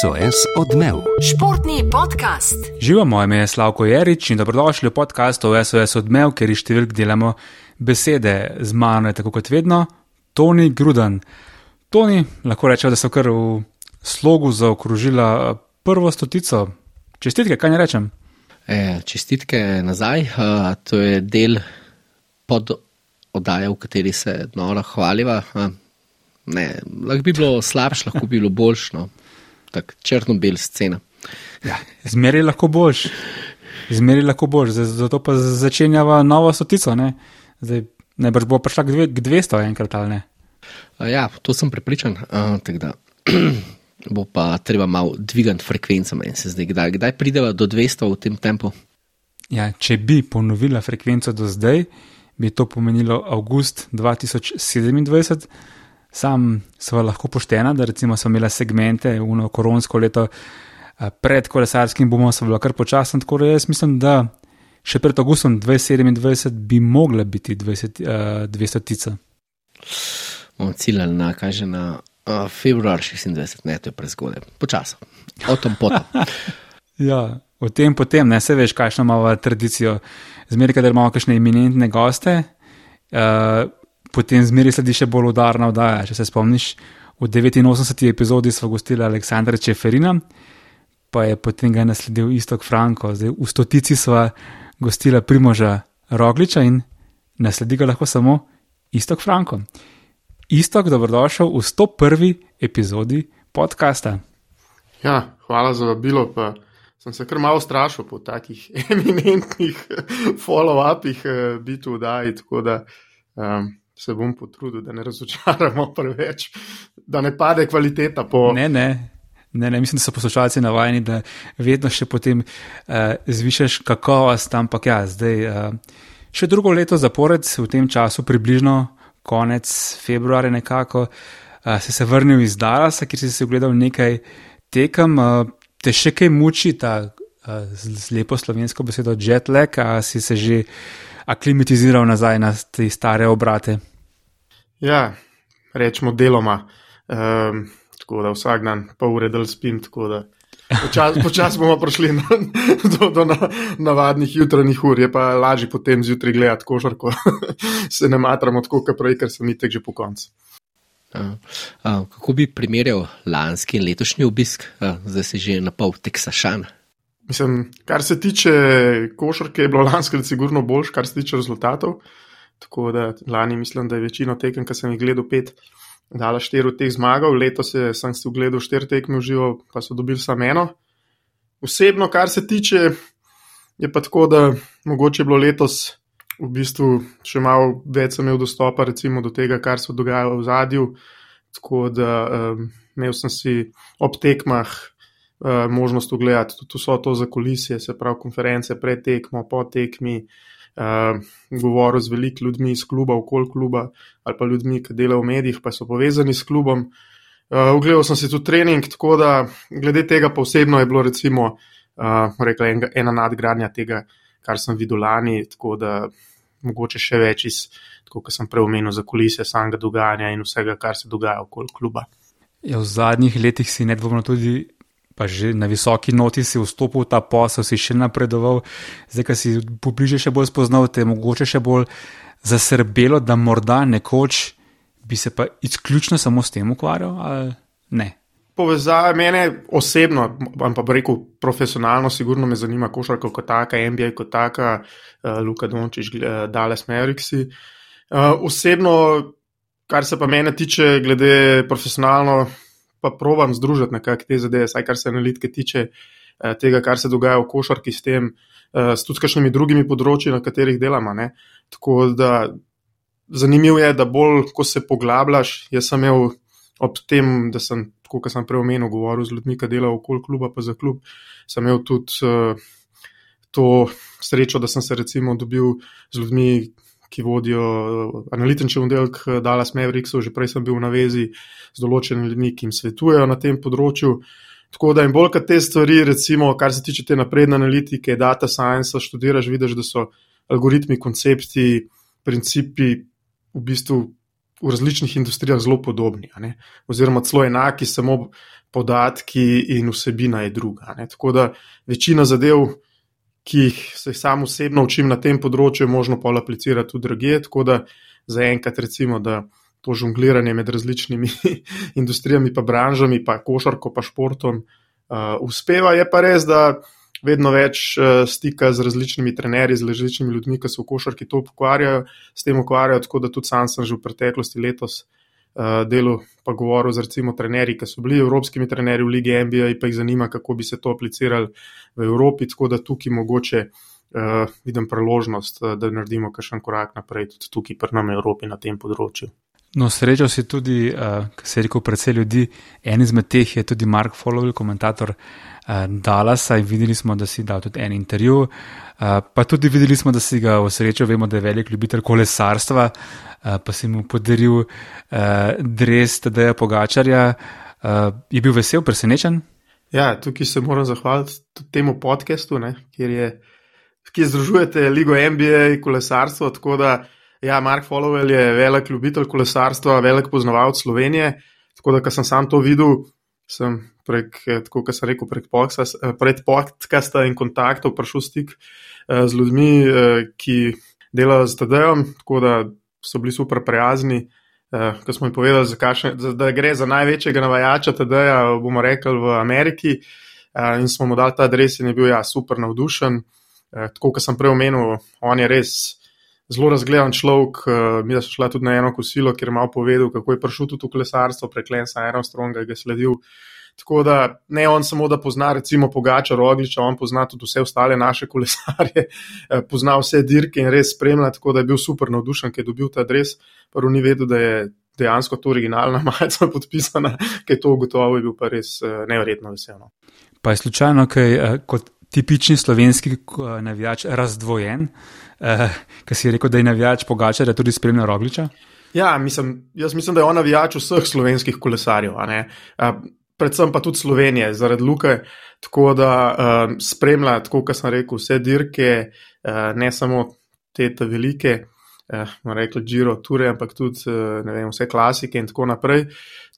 SOS odmev. Športni podcast. Živo, moje ime je Slavko Jerič in dobrodošli v podkastu SOS odmev, kjer iz številk delamo besede z mano, je tako kot vedno, Toni Gruden. Toni, lahko rečemo, da so kar v slogu zaokrožila eh, prvo stotico. Čestitke, kaj ne rečem? E, čestitke nazaj. Uh, to je del pod oddaje, v kateri se nora hvaliva. Uh, ne, lahko bi bilo slabše, lahko bi bilo boljše. Tako črno-bel scena. Ja, zmeri lahko boš. Zmeri lahko boš, zato pa začenjava novo stotico. Ne? Zdaj, najbrž bo prišla k, dve, k 200 enkrat ali ne. Ja, to sem prepričan. Uh, bo pa treba malo dvigati frekvenco, meni se zdi, kdaj, kdaj prideva do 200 v tem tempu. Ja, če bi ponovila frekvenco do zdaj, bi to pomenilo avgust 2027. Sam sva lahko poštena, da recimo sem imela segmente v koronsko leto pred kolesarskim bomo, sem bila kar počasna, tako da jaz mislim, da še pred avgustom 2027 bi mogla biti 20, uh, 200 tica. On ciljal na, kaže na Uh, februar 26, ne, to je prezgodaj, počasno, o tem potem. ja, o tem potem, ne se veš, kakšno imamo tradicijo. Zmeraj, kader imamo kakšne eminentne goste, uh, potem zmeraj sledi še bolj udarna oddaja. Če se spomniš, v 89. epizodi smo gostili Aleksandra Čeferina, pa je potem ga nasledil Istok Franko. Zdaj v stotici smo gostili Primoža Rogliča in nasledi ga lahko samo Istok Franko. Istok, dobrodošel v 101. epizodi podcasta. Ja, hvala za vabilo. Pa sem se kar malo strašil po takih eminentnih follow-upih, eh, biti v Daji, tako da um, se bom potrudil, da ne razočaramo preveč, da ne pade kvaliteta po. Ne, ne. Ne, ne, mislim, da so poslušalci navajeni, da vedno še potem uh, zvišaš kakovost, ampak ja, zdaj uh, še drugo leto zapored v tem času približno konec februarja, nekako, uh, si se vrnil iz Dalasa, kjer si se ogledal nekaj tekem. Uh, te še kaj muči ta uh, z lepo slovensko besedo jetlag, a si se že aklimatiziral nazaj na te stare obrate? Ja, rečemo deloma. Um, tako da vsak dan pa ure del spim. Počasi počas bomo prišli na, do, do na, navadnih jutranjih ur, je pa lažje potem zjutraj gledati košarko, se ne matramo tako, kot prej, ker sem itek že po koncu. A, a, kako bi primerjal lanski in letošnji obisk, a, zdaj si že na pol teksašan? Mislim, kar se tiče košarke, je bilo lansko leto sigurno boljš, kar se tiče rezultatov. Tako da lani mislim, da je večino tekem, ki sem jih gledal, pet dala štiri od teh zmagov, letos sem si ogledal štiri tekme v živo, pa so dobili samo eno. Osebno, kar se tiče, je pa tako, da mogoče je bilo letos v bistvu še malo več sem imel dostopa recimo, do tega, kar se dogaja v zadju. Tako da um, imel sem si ob tekmah uh, možnost ogledati tudi vso to za kulisije, se pravi konference pred tekmo, po tekmi uh, govoril z velikimi ljudmi iz kluba, okoli kluba, ali pa ljudmi, ki delajo v medijih, pa so povezani s klubom. Uh, ogledal sem si tudi trening, tako da glede tega posebno je bilo, recimo, uh, rekla, en, ena nadgradnja tega, kar sem videl lani, tako da mogoče še več iz, kot sem prej omenil, za kulise samega dogajanja in vsega, kar se dogaja okoli kluba. Ja, v zadnjih letih si nedvomno tudi pa že na visoki noti si vstopil v ta posel, si še napredoval, zdaj, ki si pobliže še bolj spoznal, te je mogoče še bolj zasrbelo, da morda nekoč bi se pa izključno samo s tem ukvarjal ali ne. Povezave mene osebno, pa bi rekel profesionalno, sigurno me zanima košarka kot taka, NBA kot taka, uh, Luka Dončić, uh, Dallas Mavericks. Uh, osebno, kar se pa mene tiče, glede profesionalno, pa provam združiti nekako te zadeve, saj kar se analitike tiče eh, tega, kar se dogaja v košarki s tem, eh, s tudi kakšnimi drugimi področji, na katerih delamo. Ne? Tako da zanimivo je, da bolj, ko se poglabljaš, jaz sem imel ob tem, da sem, kot sem prej omenil, govoril z ljudmi, ki delajo okoli kluba, pa za klub, sem imel tudi uh, to srečo, da sem se recimo dobil z ljudmi, ki vodijo eh, analitični oddelek eh, Dallas Mavericks, že prej sem bil v navezi z določenimi ljudmi, ki jim svetujejo na tem področju. Tako da jim bolj kot te stvari, recimo, kar se tiče te napredne analitike, data science, študiraš, vidiš, da so algoritmi, koncepti, principi v bistvu v različnih industrijah zelo podobni, oziroma celo enaki, samo podatki in vsebina je druga. Ne? Tako da večina zadev, ki jih se sam osebno učim na tem področju, možno pa aplicirati tudi druge. Tako da zaenkrat recimo, da to žongliranje med različnimi industrijami, pa branžami, pa košarko, pa športom uh, uspeva. Je pa res, da vedno več uh, stika z različnimi trenerji, z različnimi ljudmi, ki se v košarki to ukvarjajo, s tem ukvarjajo, tako da tudi sam sem že v preteklosti letos uh, delu pa govoril z recimo trenerji, ki so bili evropskimi trenerji v Ligi NBA, pa jih zanima, kako bi se to aplicirali v Evropi, tako da tukaj mogoče uh, vidim priložnost, uh, da naredimo kakšen korak naprej tudi tukaj pri nam v Evropi na tem področju. No, srečal si tudi, uh, kar se je rekel, predvsej ljudi. En izmed teh je tudi Mark Followell, komentator uh, Dallasa, in videli smo, da si dal tudi en intervju. Uh, pa tudi videli smo, da si ga v srečo, vemo, da je velik ljubitelj kolesarstva, uh, pa si mu podaril uh, dres Tadeja Pogačarja. Uh, je bil vesel, presenečen? Ja, tukaj se moram zahvaliti tudi temu podkastu, kjer, je, kjer združujete Ligo NBA in kolesarstvo. Tako da Ja, Mark Followell je velik ljubitelj kolesarstva, velik poznavalec Slovenije. Tako da, ko sem sam to videl, sem prek, eh, tako kot sem rekel, prek, eh, prek podcasta in kontaktov prišel stik eh, z ljudmi, ki delajo z TD-om, tako da so bili super prijazni. Ko smo jim povedali, da gre za največjega navajača TD-ja, bomo rekli v Ameriki, in smo mu dali ta adres, in je bil ja, super navdušen. Tako kot sem prej omenil, on je res zelo razgledan človek. Uh, mi smo šli tudi na eno kosilo, kjer je malo povedal, kako je prišel tudi v kolesarstvo, preklen sa Armstronga, ki je sledil. Tako da ne on samo, da pozna recimo Pogača, Rogliča, on pozna tudi vse ostale naše kolesarje, eh, pozna vse dirke in res spremlja, tako da je bil super navdušen, ker je dobil ta adres. Prvo ni vedel, da je dejansko to originalna majica podpisana, ker je to ugotovil, je bil pa res eh, nevrjetno vesel. No. Pa je slučajno, kaj kot tipični slovenski navijač razdvojen? eh, ki si rekel, da je navijač Pogača, da tudi spremlja Rogliča? Ja, mislim, jaz mislim, da je on navijač vseh slovenskih kolesarjev, eh, predvsem pa tudi Slovenije, zaradi Luke. Tako da eh, spremlja, tako kot sem rekel, vse dirke, eh, ne samo te te velike. Eh, rekli Giro, Ture, ampak tudi eh, vem, vse klasike in tako naprej.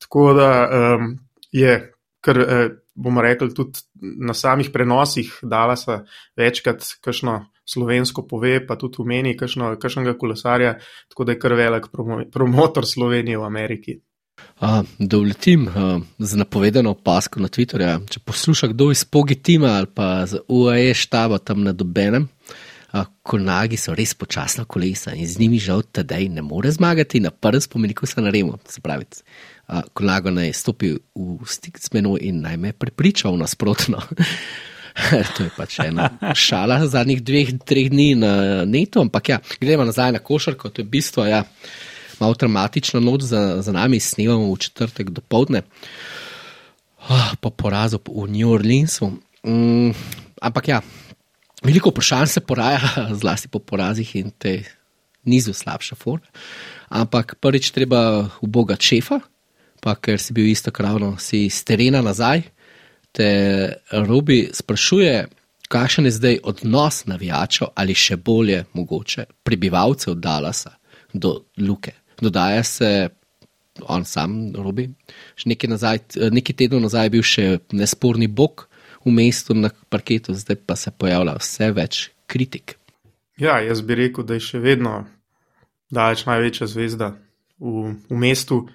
Tako da um, je, kar eh, bomo rekli, tudi na samih prenosih dala se večkrat kakšno slovensko pove, pa tudi v meni kakšnega kolesarja, tako da je kar velik promotor Slovenije v Ameriki. Da uletim z napovedano opasko na Twitterju. Če posluša kdo iz Pogi Tima ali pa z UAE štaba tam na dobenem, kolnagi so res počasna kolesa in z njimi žal tedaj ne more zmagati na prvem spomeniku se na Remo. Se pravi, kolnago naj stopi v stik z menoj in naj me prepriča v nasprotno. to je pač ena šala zadnjih dveh, treh dni na netu, ampak ja, gremo nazaj na košarko, to je bistvo, ja, malo traumatična noč za, za nami, snemamo v četrtek do povdne, oh, po porazu v New Orleansu. Mm, ampak ja, veliko vprašanj se poraja, zlasti po porazih in te nizu slabša forma. Ampak prvič treba v Boga šefa, pa ker si bil isto kravno, si iz terena nazaj te Robi sprašuje, kakšen je zdaj odnos navijačev ali še bolje mogoče prebivalcev Dallasa do Luke. Dodaja se on sam, Robi. Še nekaj, nazaj, nekaj tednov nazaj je bil še nesporni bog v mestu na parketu, zdaj pa se pojavlja vse več kritik. Ja, jaz bi rekel, da je še vedno daleč največja zvezda v, v mestu,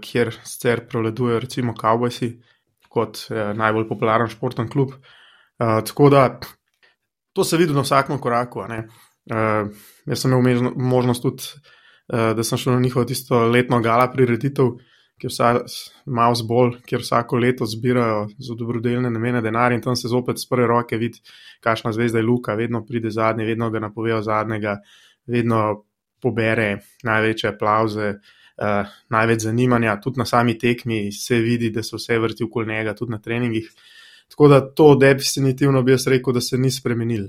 kjer sicer prevladujejo recimo Cowboysi kot eh, najbolj popularen športni klub. Uh, tako da to se vidi na vsakem koraku. Jaz sem imel možnost tudi, da sem šel na njihovo tisto letno gala prireditev, ki je malo zbolj, kjer vsako leto zbirajo za dobrodelne namene denar in tam se zopet z prve roke vidi, kakšna zvezda je Luka, vedno pride zadnji, vedno ga napovejo zadnjega, vedno pobere največje aplauze. Uh, največ zanimanja, tudi na sami tekmi se vidi, da se vse vrti okoli njega, tudi na treningih. Tako da to definitivno bi jaz rekel, da se ni spremenil.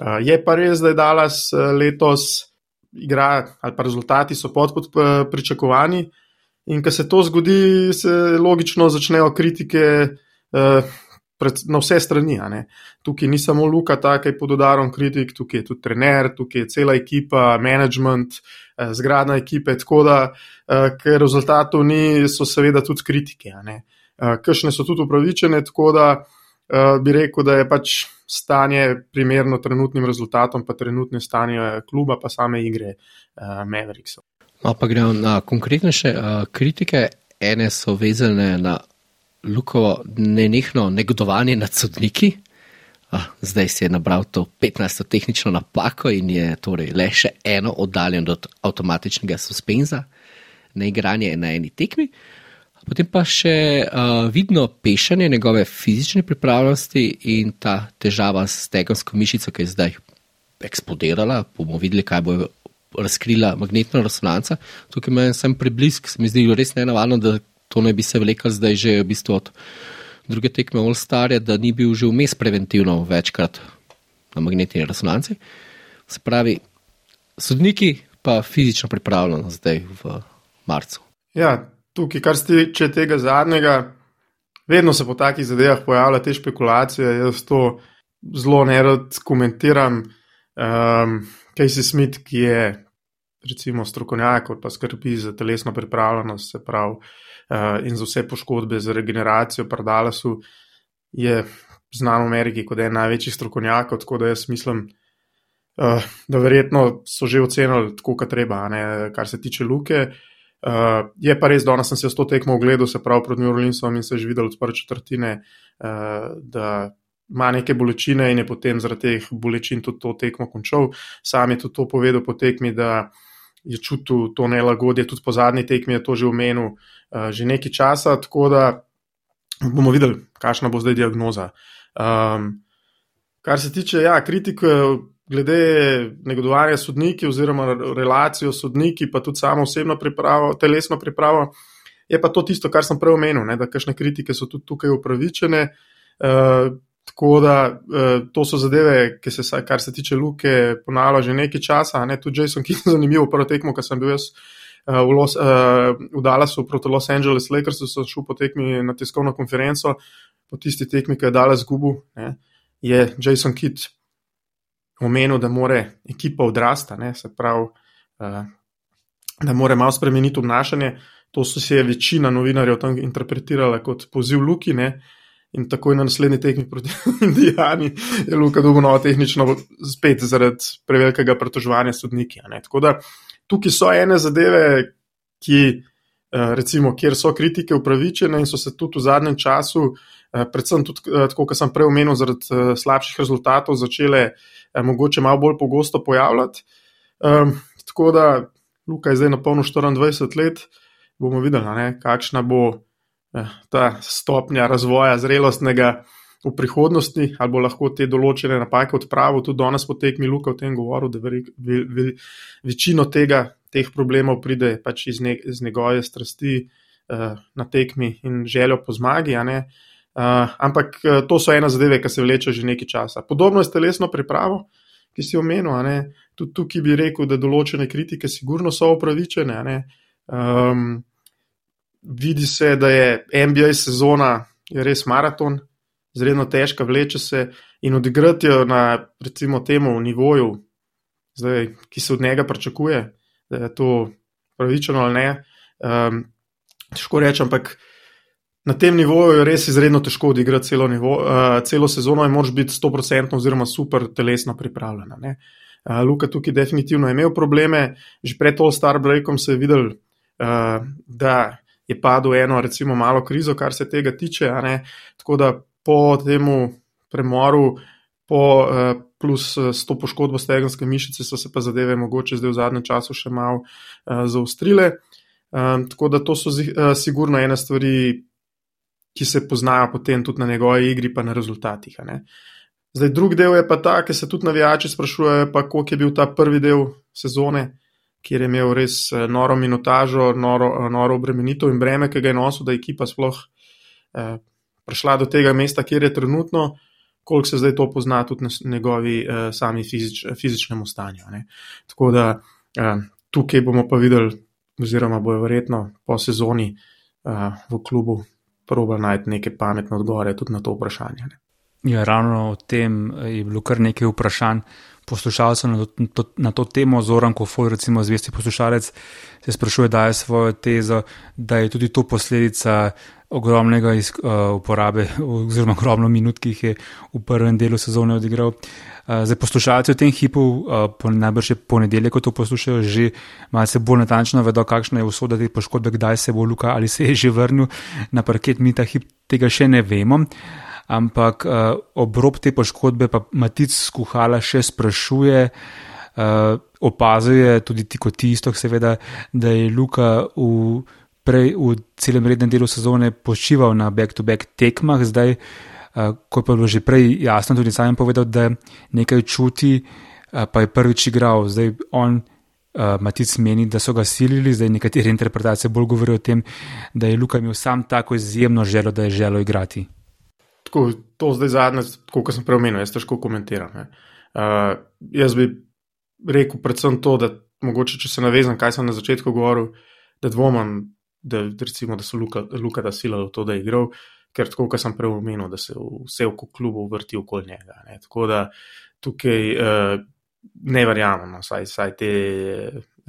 Uh, je pa res, da je Dallas uh, letos igra ali pa rezultati so pod, pod pričakovanji in ko se to zgodi, se logično začnejo kritike uh, pred, na vse strani. Tukaj ni samo Luka, ta, ki je pod udarom kritik, tukaj je tudi trener, tukaj je cela ekipa, management, eh, zgradna ekipa. Tako da, eh, ker rezultatov ni, so seveda tudi kritike. Eh, Kršne so tudi upravičene, tako da bi rekel, da je pač stanje primerno trenutnim rezultatom, pa trenutne stanje kluba, pa same igre Mavericksov. No, pa gremo na konkretnejše kritike. Ene so vezane na Lukovo nenehno negodovanje nad sodniki. Zdaj si je nabral to 15. tehnično napako in je torej le še eno oddaljen od avtomatičnega suspenza, neigranje na eni tekmi. Potem pa še uh, vidno pešanje njegove fizične pripravljenosti in ta težava s stegensko mišico, ki je zdaj eksplodirala. Bomo videli, kaj bo razkrila magnetna resonanca. Tukaj me sem preblisk, se mi zdi res nenavadno, da to ne bi se vlekel zdaj že v bistvu od druge tekme All Star, da ni bil že vmes preventivno večkrat na magnetni resonanci. Se pravi, sodniki pa fizično pripravljeno zdaj v marcu. Ja, tukaj, kar se tiče tega zadnjega, vedno se po takih zadevah pojavljajo te špekulacije. Jaz to zelo nerad komentiram. Um, Casey Smith, ki je recimo strokovnjak, pa skrbi za telesno pripravljenost, se pravi, in za vse poškodbe, za regeneracijo, predalasu, je znan v Ameriki kot en največjih strokovnjakov. Tako da jaz mislim, uh, da verjetno so že ocenili tako, kot treba, ne, kar se tiče luke. Uh, je pa res, danes sem se s to tekmo ogledal, se pravi, proti New Orleansom in se že videl od prve četrtine, uh, da ima neke bolečine in je potem zaradi teh bolečin tudi to tekmo končal. Sam je tudi to povedal po tekmi, da je čutil to nelagodje, tudi po zadnji tekmi je to že omenil uh, že nekaj časa, tako da bomo videli, kakšna bo zdaj diagnoza. Um, kar se tiče ja, kritik. Glede negodovanja sodniki oziroma relacijo sodniki, pa tudi samo osebno pripravo, telesno pripravo, je pa to tisto, kar sem prej omenil, ne, da kakšne kritike so tudi tukaj upravičene. Uh, Tako da uh, to so zadeve, ki se, kar se tiče Luke, ponavlja že nekaj časa. Ne? Tudi Jason Kidd je zanimiv, prvo tekmo, ki sem bil jaz uh, v, Los, uh, v Dallasu proti Los Angeles Lakers, sem šel po tekmi na tiskovno konferenco, po tisti tekmi, ki je Dallas zgubil, ne? je Jason Kidd omenil, da more ekipa odrasta, ne? se pravi, da more malo spremeniti obnašanje. To so se večina novinarjev tam interpretirala kot poziv Luki. Ne? In takoj na naslednji tekmi proti Indijani je Luka novo tehnično spet zaradi prevelikega pretoževanja sodniki. Tako da tukaj so ene zadeve, ki, eh, recimo, kjer so kritike upravičene in so se tudi v zadnjem času, eh, predvsem tudi, eh, tako kot sem prej omenil, zaradi slabših rezultatov začele mogoče malo bolj pogosto pojavljati. Ehm, tako da Luka je zdaj na polno 24 let, bomo videli, kakšna bo. Eh, ta stopnja razvoja zrelostnega v prihodnosti, ali bo lahko te določene napake odpravil. Tudi danes potekmi Luka o tem govoril, da ve, ve, ve, večino tega, teh problemov pride pač iz, ne, iz njegove strasti uh, na tekmi in željo po zmagi. Uh, ampak to so ena zadeve, ki se vleče že nekaj časa. Podobno je s telesno pripravo, ki si omenil. Tudi tukaj bi rekel, da določene kritike sigurno so upravičene. Um, vidi se, da je NBA sezona je res maraton, zelo težka, vleče se in odigrati jo na, recimo, temu nivoju, zdaj, ki se od njega pričakuje, da je to pravičeno ali ne. Um, težko rečem, ampak na tem nivoju je res izredno težko odigrati celo, nivo, uh, celo sezono in moraš biti 100% oziroma super telesno pripravljena. Uh, Luka tukaj definitivno je imel probleme, že pred to Star Breakom se je videl, uh, da je padel eno, recimo, malo krizo, kar se tega tiče. Tako da po tem premoru, po, uh, plus uh, s to poškodbo stegenske mišice, so se pa zadeve mogoče zdaj v zadnjem času še malo uh, zaustrile. Um, tako da to so uh, sigurno ena stvari, ki se poznajo potem tudi na njegovi igri, pa na rezultatih. Zdaj, drugi del je pa ta, ki se tudi navijači sprašujejo, pa koliko je bil ta prvi del sezone kjer je imel res eh, noro minutažo, noro, eh, noro obremenitev in breme, ki ga je nosil, da je ekipa sploh eh, prišla do tega mesta, kjer je trenutno, koliko se zdaj to pozna tudi na njegovi eh, sami fizič, fizičnemu stanju. Ne. Tako da eh, tukaj bomo pa videli, oziroma bojo verjetno po sezoni eh, v klubu proba najti neke pametne odgovore tudi na to vprašanje. Ne. Ja, ravno o tem je bilo kar nekaj vprašanj poslušalcev na, na to temo. Zoran Kofol, recimo zvesti poslušalec, se sprašuje, da je svojo tezo, da je tudi to posledica ogromnega iz, uh, uporabe, oziroma ogromno minut, ki jih je v prvem delu sezone odigral. Uh, zdaj, poslušalci v tem hipu, uh, po, najbrž je ponedeljek, ko to poslušajo, že malce bolj natančno vedo, kakšna je usoda te poškodbe, kdaj se bo Luka ali se je že vrnil na parket. Mi ta hip tega še ne vemo. Ampak uh, obrob te poškodbe pa Matic skuhala še sprašuje, uh, opazuje tudi ti kot isto, seveda, da je Luka v prej v celem rednem delu sezone počival na back-to-back tekmah, zdaj, uh, ko pa je bilo že prej jasno, tudi sam povedal, da nekaj čuti, uh, pa je prvič igral. Zdaj on, uh, Matic, meni, da so ga silili, zdaj nekatere interpretacije bolj govorijo o tem, da je Luka imel sam tako izjemno željo, da je želel igrati. Tako, to zdaj zadnje, kot sem preomenil, jaz težko komentiram. Uh, jaz bi rekel predvsem to, da mogoče, če se navezam, kaj sem na začetku govoril, da dvomim, da, recimo, da so Luka, Luka da sila v to, da je igral, ker tako, kot sem prej omenil, da se vse v klubu vrti okoli njega. Ne. Tako da tukaj uh, ne verjamem, no, saj, saj te,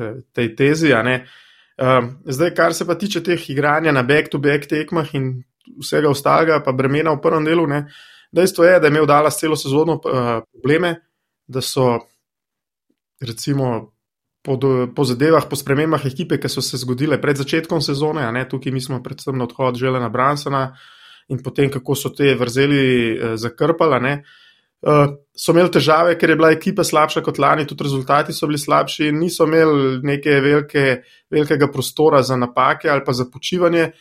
uh, tej tezi. Uh, zdaj, kar se pa tiče teh igranja na back-to-back tekmah in vsega ostalega, pa bremena v prvem delu, ne. dejstvo je, da je imel Dala celo sezono uh, probleme, da so recimo po, po zadevah, po spremembah ekipe, ki so se zgodile pred začetkom sezone, ne, tukaj mi smo predvsem na odhod Želena Bransona in potem, kako so te vrzeli eh, zakrpala, ne, eh, so imeli težave, ker je bila ekipa slabša kot lani, tudi rezultati so bili slabši niso imeli neke velike, velikega prostora za napake ali pa za počivanje.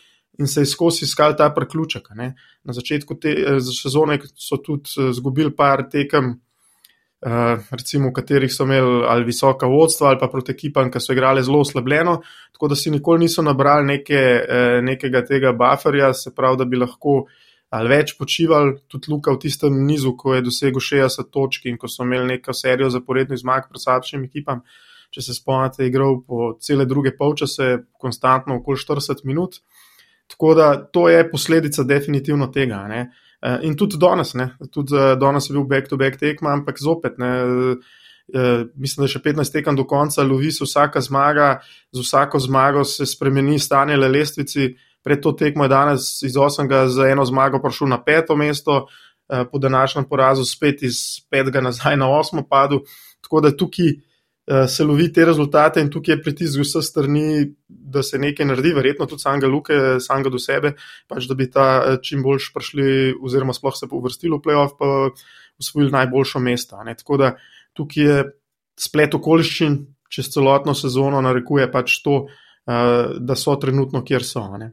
In se je skozi iskal ta priključek. Na začetku te eh, sezone so tudi izgubili par tekem, Eh, recimo, v katerih so imeli ali visoka vodstva, ali pa proti ekipam, ki so igrali zelo oslabljeno, tako da si nikoli niso nabrali neke, eh, nekega tega bufferja, se pravi, da bi lahko ali več počivali, tudi Luka v tistem nizu, ko je dosegel 60 točk in ko so imeli neko serijo zaporednih zmag pred slabšimi ekipam. Če se spomnite, je igral po cele druge polčase, konstantno okoli 40 minut. Tako da to je posledica definitivno tega. Ne. Eh, in tudi danes, ne, tudi eh, danes je bil back-to-back tekma, ampak zopet, ne, eh, mislim, da je še 15 tekem do konca, lovi se vsaka zmaga, z vsako zmago se spremeni stanje le lestvici. Pred to tekmo je danes iz 8. za eno zmago prišel na peto mesto, po današnjem porazu spet iz 5. nazaj na 8. padu. Tako da tukaj se lovi te rezultate in tukaj je pritisk z vseh strani, da se nekaj naredi, verjetno tudi samega Luke, samega do sebe, pač da bi ta eh, čim boljš prišli, oziroma sploh se povrstili v playoff, pa usvojili najboljšo mesto. Tako da tukaj je splet okoliščin čez celotno sezono, narekuje pač to, eh, da so trenutno, kjer so. Ne.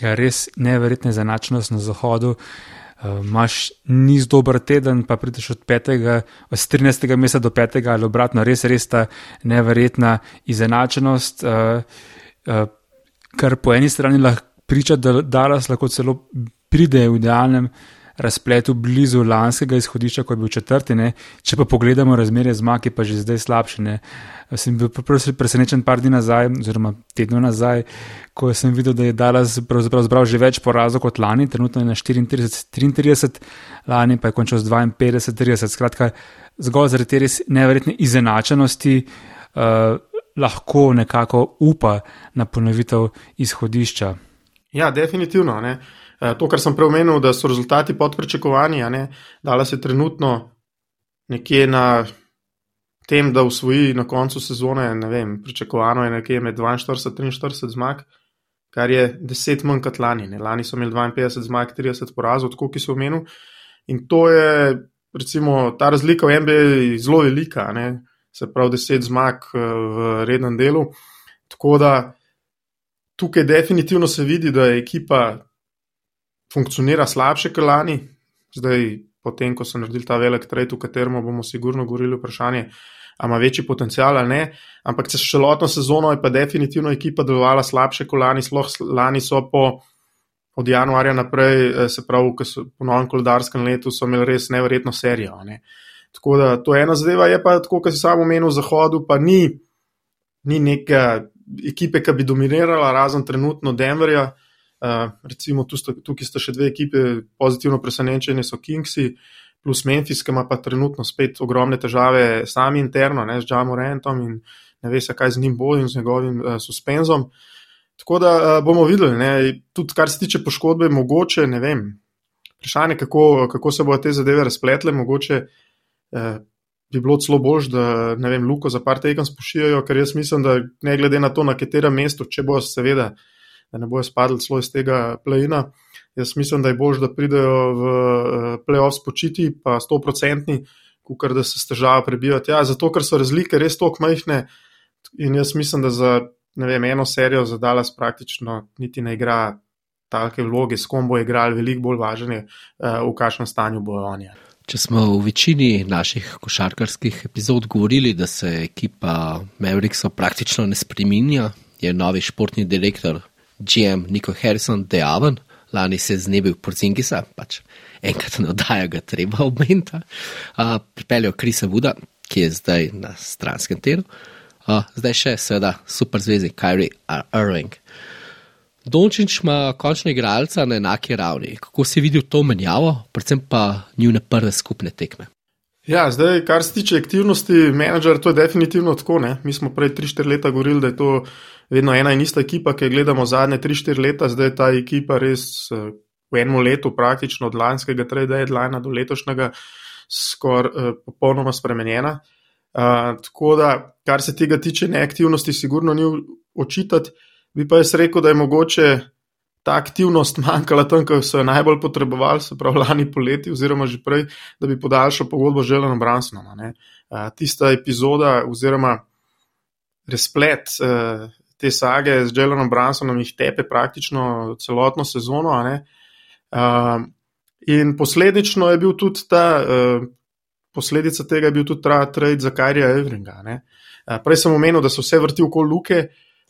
Ja, res neverjetna zanačnost na zahodu. Imaš niz dober teden, pa prideš od 5. od 13. mesta do 5. ali obratno, res, res ta neverjetna izenačenost, uh, uh, kar po eni strani lahko priča, da Dallas lahko celo pride v idealnem razpletu blizu lanskega izhodišča, ko je bil četrti. Ne. Če pa pogledamo razmerje zmag, je pa že zdaj slabše. Ne. Sem bil presenečen par dni nazaj, oziroma tedno nazaj, ko sem videl, da je Dallas zbral že več porazov kot lani, trenutno je na 34-33, lani pa je končal z 52-30. Skratka, zgolj zaradi te res neverjetne izenačenosti. Uh, Lahko nekako upa na ponovitev izhodišča. Ja, definitivno. Ne. Eh, to, kar sem preomenil, da so rezultati pod pričakovanji, da se trenutno nekje na tem, da usvoji na koncu sezone, ne vem, pričakovano je nekje med 42 in 43 zmag, kar je 10 manj kot lani. Ne. Lani so imeli 52 zmag, 30 porazov, tako ki so omenil. In to je, recimo, ta razlika v MBA zelo velika, ne. se pravi 10 zmag eh, v rednem delu. Tako da tukaj definitivno se vidi, da je ekipa funkcionira slabše kot lani. Zdaj, potem, ko so naredili ta velik trend, v katerem bomo sigurno govorili, vprašanje, ali ima večji potencial ali ne. Ampak čez celotno sezono je pa definitivno ekipa delovala slabše kot lani, sploh lani so po. Od januarja naprej, eh, se pravi, ko so po novem koledarskem letu, so imeli res nevrjetno serijo. Ne. Tako da to je ena zadeva, je pa tako, kot si samo omenil, v Zahodu, pa ni, ni neke ekipe, ki bi dominirala, razen trenutno Denverja. Recimo, tukaj sta še dve ekipe, pozitivno presenečenje so Kingsi, plus Memphis, ki ima pa trenutno spet ogromne težave sami interno, ne, z Džamo Rentom in ne ve se, kaj z njim bo in z njegovim uh, suspenzom. Tako da uh, bomo videli, ne, tudi kar se tiče poškodbe, mogoče ne vem. Vprašanje, kako, kako se bodo te zadeve razpletle, mogoče uh, bi bilo celo bolj, da ne vem, Luko za par tekem spošijajo, ker jaz mislim, da ne glede na to, na katerem mestu, če bo seveda, da ne bojo spadli celo iz tega plajina, jaz mislim, da je bolj, da pridejo v uh, playoff spočiti, pa 100-odstotni, kot da se s težavo prebijati. Ja, zato, ker so razlike res tako majhne in jaz mislim, da za vem, eno serijo za Dallas praktično niti ne igra. Take vloge, s kom bo igral, veliko bolj važne, uh, v kakšnem stanju bojo oni. Če smo v večini naših košarkarskih epizod govorili, da se ekipa Mavericksov praktično ne spreminja, je novi športni direktor GM Nico Harrison dejaven, lani se je znebil Porzingisa, pač enkrat nadaja ga treba obmenta, pripeljal Krisa Vuda, ki je zdaj na stranskem telu, a, zdaj še seveda super zvezdnik Kyrie Irving. Dončić ima končno igralca na enaki ravni. Kako si videl to menjavo, predvsem pa njihove prve skupne tekme? Ja, zdaj, kar se tiče aktivnosti menedžera, to je definitivno tako. Ne? Mi smo prej 3-4 leta govorili, da je to vedno ena in ista ekipa, ki jo gledamo zadnje 3-4 leta, zdaj ta ekipa res eh, v enem letu, praktično od lanskega trade deadline do letošnjega, skoraj uh, popolnoma spremenjena. Uh, tako da, kar se tega tiče neaktivnosti, sigurno ni očitati. Bi pa jaz rekel, da je mogoče ta aktivnost manjkala tam, ko so jo najbolj potrebovali, se pravi lani poleti, oziroma že prej, da bi podaljšal pogodbo z Želenom Bransonom. Tista epizoda, oziroma razplet te sage z Želenom Bransonom, jih tepe praktično celotno sezono. In posledično je bil tudi ta. Posledica tega je bil tudi ta trade za Karija Evringa. Prej sem omenil, da so vse vrti okoli luke,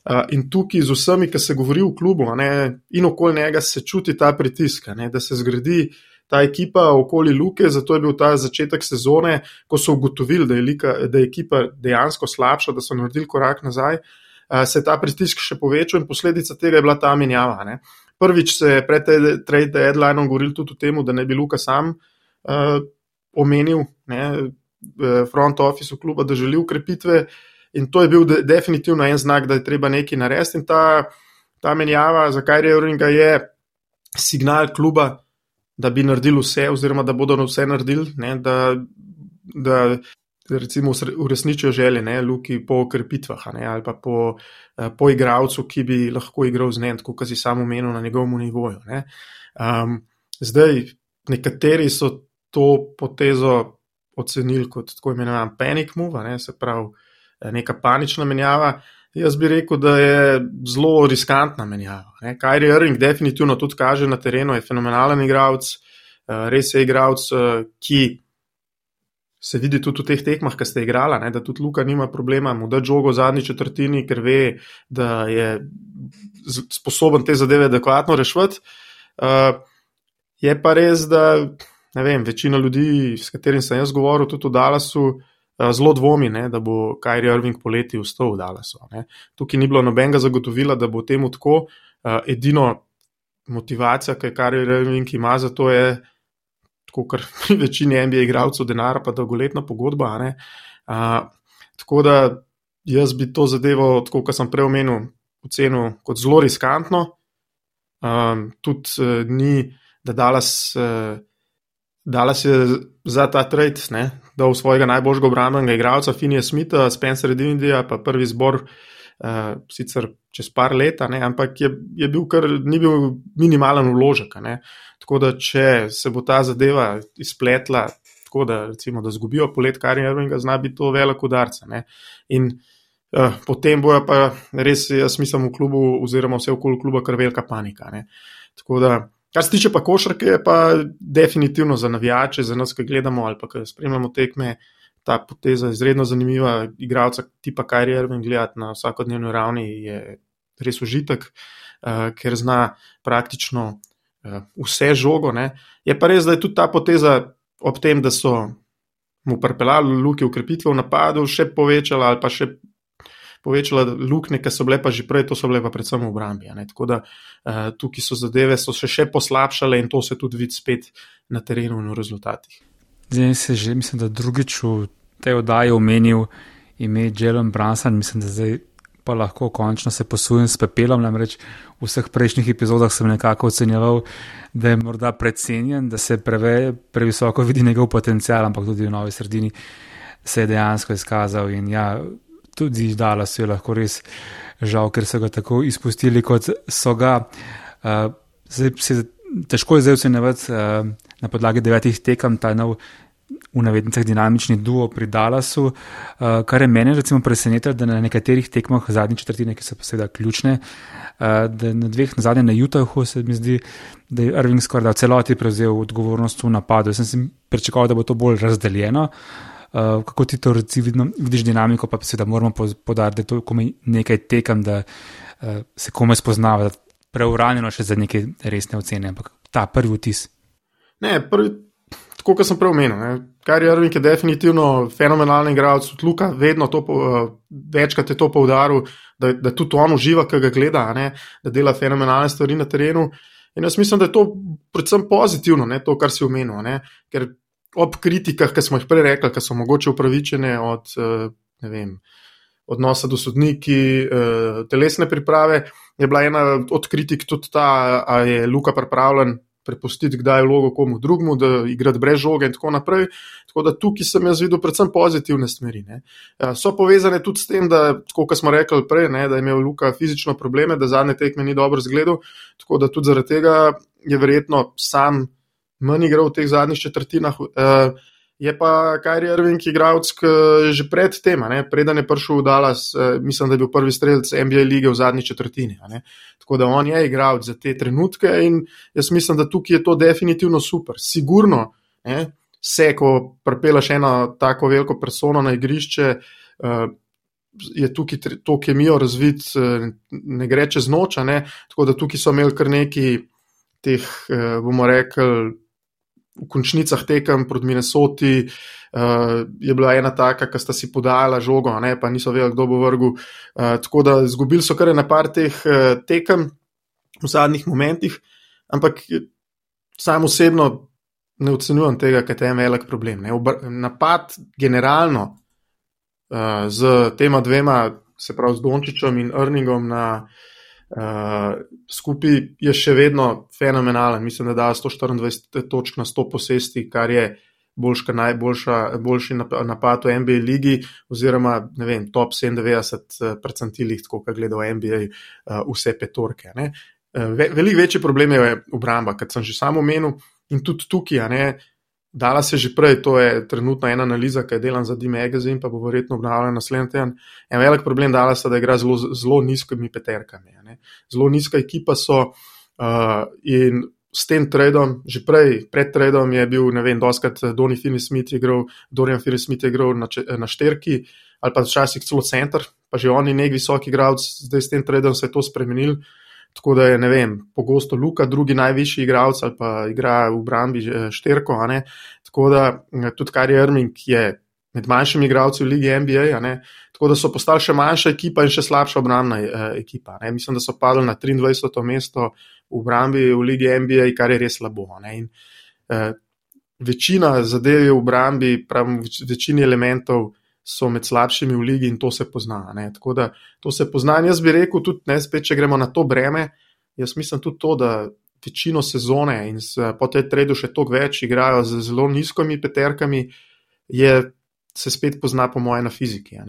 In tukaj z vsemi, ki se govori v klubu ne, in okoli njega, se čuti ta pritisk, ne, da se zgradi ta ekipa okoli Luke. Zato je bil ta začetek sezone, ko so ugotovili, da je, lika, da je ekipa dejansko slabša, da so naredili korak nazaj, se je ta pritisk še povečal in posledica tega je bila ta menjava. Ne. Prvič se je pred trade deadline govorili tudi o tem, da ne bi Luka sam uh, omenil ne, front office kluba, da želi ukrepitve. In to je bil de, definitivno en znak, da je treba nekaj narediti. In ta, ta menjava, zakaj je Ringa, je signal kluba, da bi naredili vse, oziroma da bodo vse naredili, ne, da, da recimo uresničijo želje, ne, luki po okrepitvah ne, ali pa po, eh, po igravcu, ki bi lahko igral z njim, kot si sam omenil na njegovem nivoju. Um, zdaj, nekateri so to potezo ocenili kot tako imenovan panic move, ne, se pravi neka panična menjava. Jaz bi rekel, da je zelo riskantna menjava. Kajri Irving definitivno tudi kaže na terenu, je fenomenalen igralec, eh, res je igralec, eh, ki se vidi tudi v teh tekmah, ki ste igrali, ne, da tudi Luka nima problema, mu da žogo v zadnji četrtini, ker ve, da je sposoben te zadeve adekvatno rešiti. Eh, je pa res, da vem, večina ljudi, s katerimi sem jaz govoril, tudi v Dallasu, Eh, zelo dvomi, ne, da bo Kajri Irving poleti vstal v Dallasu. Ne. Tukaj ni bilo nobenega zagotovila, da bo temu tako. Uh, edino motivacija, ki je Kajri Irving ima za to, je, tako kot pri večini NBA igralcev, denar, pa dolgoletna pogodba. Uh, tako da jaz bi to zadevo, tako kot sem prej omenil, ocenil kot zelo riskantno. Um, tudi uh, ni, da Dallas. Uh, Dallas je za ta trade, ne, da v svojega najboljšega obrambnega igralca, Finija Smitha, Spencer Divindija, pa prvi zbor, uh, sicer čez par let, ampak je, je bil kar ni bil minimalen vložek. Ne. Tako da, če se bo ta zadeva izpletla, tako da, recimo, da zgubijo polet Karina Irvinga, zna biti to velik udarc. In uh, potem bojo pa res, jaz mislim, v klubu, oziroma vse okoli kluba, kar velika panika. Ne. Tako da. Kar se tiče pa košarke, je pa definitivno za navijače, za nas, ki gledamo ali pa ki spremljamo tekme, ta poteza izredno zanimiva. Igravca tipa Kajri Ervin gledati na vsakodnevni ravni je res užitek, uh, ker zna praktično vse žogo. Ne. Je pa res, da je tudi ta poteza ob tem, da so mu pripeljali luke ukrepitve v napadu, še povečala ali pa še povečala luknje, ki so bile pa že prej, to so bile pa predvsem v obrambi. Tako da uh, tukaj so zadeve so se še poslabšale in to se tudi vidi spet na terenu in v rezultatih. Zdaj se že, mislim, da drugič v tej oddaji omenil ime Jelen Branson, mislim, da zdaj pa lahko končno se posujem s pepelom. Namreč v vseh prejšnjih epizodah sem nekako ocenjeval, da je morda precenjen, da se preve, previsoko vidi njegov potencial, ampak tudi v novi sredini se je dejansko izkazal. In ja, tudi Dala so je lahko res žal, ker so ga tako izpustili, kot so ga. Uh, zdaj se težko je zdaj ocenjevati uh, na podlagi devetih tekem ta nov v navednicah dinamični duo pri Dallasu, uh, kar je meni recimo presenetilo, da na nekaterih tekmah zadnje četrtine, ki so pa seveda ključne, uh, da na dveh, na zadnje na Utahu se mi zdi, da je Irving skoraj da v celoti prevzel odgovornost v napadu. Jaz sem si pričakoval, da bo to bolj razdeljeno. Uh, kako ti to reci, vidno, vidiš dinamiko, pa seveda moramo podariti, da je to komaj nekaj tekem, da uh, se komaj spoznava, da preuranjeno še za neke resne ocene, ampak ta prvi vtis. Ne, prvi, tako kot sem prej omenil, kar je Irving, je definitivno fenomenalen igralec, tudi Luka, vedno to, uh, večkrat je to poudaril, da, da tudi on uživa, ki ga gleda, ne, da dela fenomenalne stvari na terenu. In jaz mislim, da je to predvsem pozitivno, ne, to, kar si omenil. Ne, ker ob kritikah, ki smo jih prej rekli, ki so mogoče upravičene od uh, vem, odnosa do sodniki, uh, telesne priprave, je bila ena od kritik tudi ta, da je Luka pripravljen prepustiti, kdaj je vlogo komu drugmu, da igrati brez žoge in tako naprej. Tako da tukaj sem jaz videl predvsem pozitivne smeri. Ne. Ja, so povezane tudi s tem, da, kot smo rekli prej, ne, da je imel Luka fizično probleme, da zadnje tekme ni dobro zgledal. Tako da tudi zaradi tega je verjetno sam manj igral v teh zadnjih četrtinah. Uh, Je pa Kajri Irving igralec že pred tem, preden je prišel v Dallas, eh, mislim, da je bil prvi streljec NBA lige v zadnji četrtini. Tako da on je igralec za te trenutke in jaz mislim, da tukaj je to definitivno super. Sigurno ne, se, ko prepelaš eno tako veliko persono na igrišče, eh, je tukaj to kemijo razvit, eh, ne gre čez noč. Tako da tukaj so imeli kar neki teh, bomo rekli, v končnicah tekem proti Minnesoti, uh, je bila ena taka, ki sta si podajala žogo, ne, pa niso vedeli, kdo bo vrgel. Uh, tako da izgubili so kar na par teh uh, tekem v zadnjih momentih, ampak sam osebno ne ocenjujem tega, ker je velik problem. Ne. Napad generalno uh, z tema dvema, se pravi z Dončičem in Erningom na uh, Uh, skupaj je še vedno fenomenalen. Mislim, da da 124 točk na 100 posesti, kar je boljša, najboljša, boljši napad v NBA ligi, oziroma vem, top 97 percentilih, tako kot gledajo NBA, uh, vse petorke. Uh, Veliko večji problem je obramba, kot sem že sam omenil, in tudi tukaj. Ne, Dala se že prej, to je trenutno ena analiza, ki je delana za D-Magazine, pa bo verjetno obnavljena naslednji teden. En velik problem Dala se, da igra zelo, zelo nizkimi peterkami. Ne. Zelo nizka ekipa so uh, in s tem tradom, že prej, pred tradom je bil, ne vem, doskrat Donny Finney-Smith igral, Dorian Finney-Smith igral na, na šterki ali pa včasih celo center, pa že oni nek visoki igralec, zdaj s tem tradom se je to spremenil. Tako da je, ne vem, pogosto Luka, drugi najvišji igralec ali pa igra v Brambi eh, šterko. Tako da eh, tudi Kari Erming je med manjšimi igralci v Ligi NBA. Tako da so postali še manjša ekipa in še slabša obrambna eh, ekipa. Ne? Mislim, da so padli na 23. mesto v Brambi v Ligi NBA, kar je res slabo. In, eh, večina zadev je v Brambi, pravim, večini elementov so med slabšimi v ligi in to se pozna. Ne? Tako da to se pozna. In jaz bi rekel, tudi ne, spet, če gremo na to breme, jaz mislim tudi to, da večino sezone in po tej tredu še toliko več igrajo z zelo nizkimi peterkami, je, se spet pozna, po mojem, na fiziki.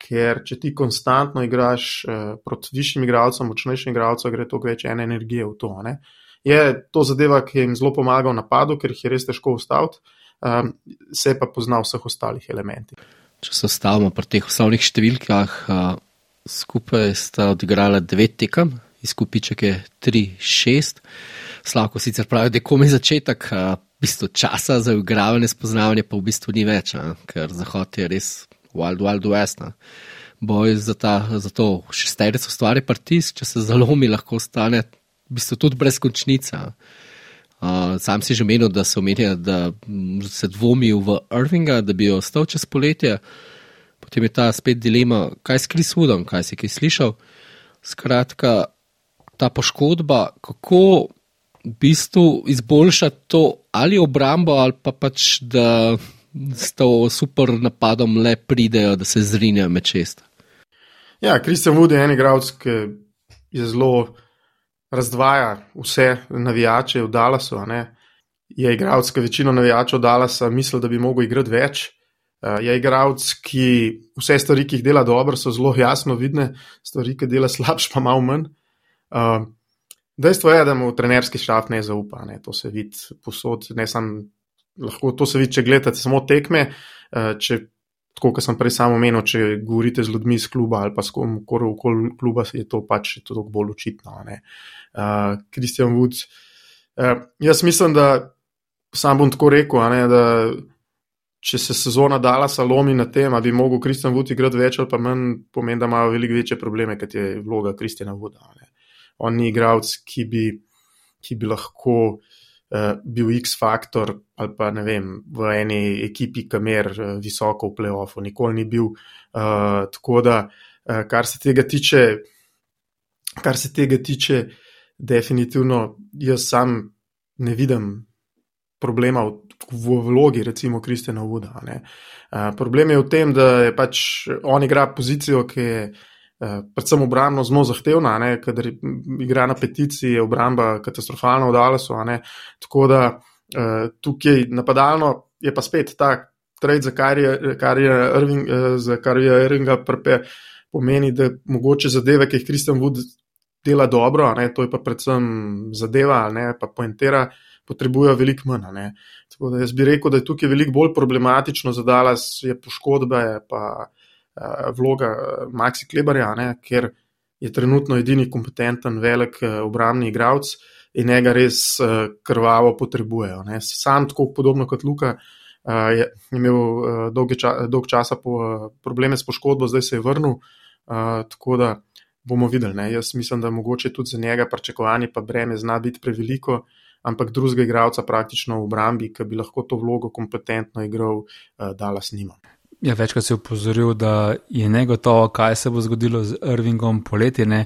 Ker če ti konstantno igraš uh, proti višjim igralcem, močnejšim igralcem, gre toliko več ene energije v to. Ne? Je to zadeva, ki jim zelo pomaga v napadu, ker jih je res težko ustaviti, um, se pa pozna v vseh ostalih elementih če se stavimo pri teh osnovnih številkah, skupaj sta odigrala devet tekem, izkupiček je 3-6. Slavko sicer pravi, da je komaj začetek, v bistvu časa za igravanje, spoznavanje pa v bistvu ni več, a, ker Zahod je res Wild Wild West. A. Boj za, ta, za to šesterico stvari partisk, če se zalomi, lahko stane v bistvu tudi brez končnica. Uh, sam si že menil, da se omenja, da se dvomi v Irvinga, da bi ostal čez poletje. Potem je ta spet dilema, kaj s Krisudom, kaj si kaj slišal. Skratka, ta poškodba, kako v bistvu izboljšati to ali obrambo, ali pa pač da s to super napadom le pridejo, da se zrinejo med čest. Ja, Kristjan Wood je en igralec, ki je zelo razdvaja vse navijače v Dallasu. Je igralec, ki večino navijačev Dallasa misli, da bi mogel igrati več. Uh, je igralec, ki vse stvari, ki jih dela dobro, so zelo jasno vidne, stvari, ki dela slabše, pa malo manj. Uh, dejstvo je, da mu trenerski šaf ne zaupa, ne? to se vidi posod, ne samo lahko to se vidi, če gledate samo tekme. Uh, če, tako kot sem prej samo omenil, če govorite z ljudmi iz kluba ali pa s kom koli kluba, je to pač toliko bolj očitno. Kristjan uh, Woods. Uh, jaz mislim, da sam bom tako rekel, ne, da če se sezona dala salomi na tem, da bi mogel Kristjan Wood igrati več ali pa manj, pomeni, da imajo veliko večje probleme, kot je vloga Kristjana Wooda. Ne. On ni igralec, ki bi, ki bi lahko uh, bil X-faktor ali pa ne vem, v eni ekipi, ki mer uh, visoko v playoffu, nikoli ni bil. Uh, tako da, uh, kar se tega tiče, kar se tega tiče, definitivno jaz sam ne vidim problema v, v vlogi, recimo, Kristjana Vuda. Uh, problem je v tem, da je pač on igra pozicijo, ki je predvsem obrambno zelo zahtevna, ker igra na peticiji, je obramba katastrofalna v Dalasu. Tako da uh, tukaj napadalno je pa spet ta trade, za kar je, kar je Irving, je Irvinga prpe. Pomeni, da mogoče zadeve, ki jih Kristjan Vud dela dobro, ne, to je pa predvsem zadeva, ne, pa pointera, potrebujejo veliko manj. Tako da jaz bi rekel, da je tukaj veliko bolj problematično za Dallas, je poškodbe, pa uh, vloga eh, Maxi Klebarja, ne, ker je trenutno edini kompetenten, velik uh, obrambni igralec in njega res krvavo potrebujejo. Ne. Sam, tako podobno kot Luka, je imel dolg, ča, dolg časa po, probleme s poškodbo, zdaj se je vrnil. Tako da bomo videli. Ne. Jaz mislim, da mogoče tudi za njega pričakovanje pa breme zna biti preveliko. Ampak drugega igralca praktično v obrambi, ki bi lahko to vlogo kompetentno igral, dala s njima. Ja, večkrat se je upozoril, da je negotovo, kaj se bo zgodilo z Irvingom poleti. Ne?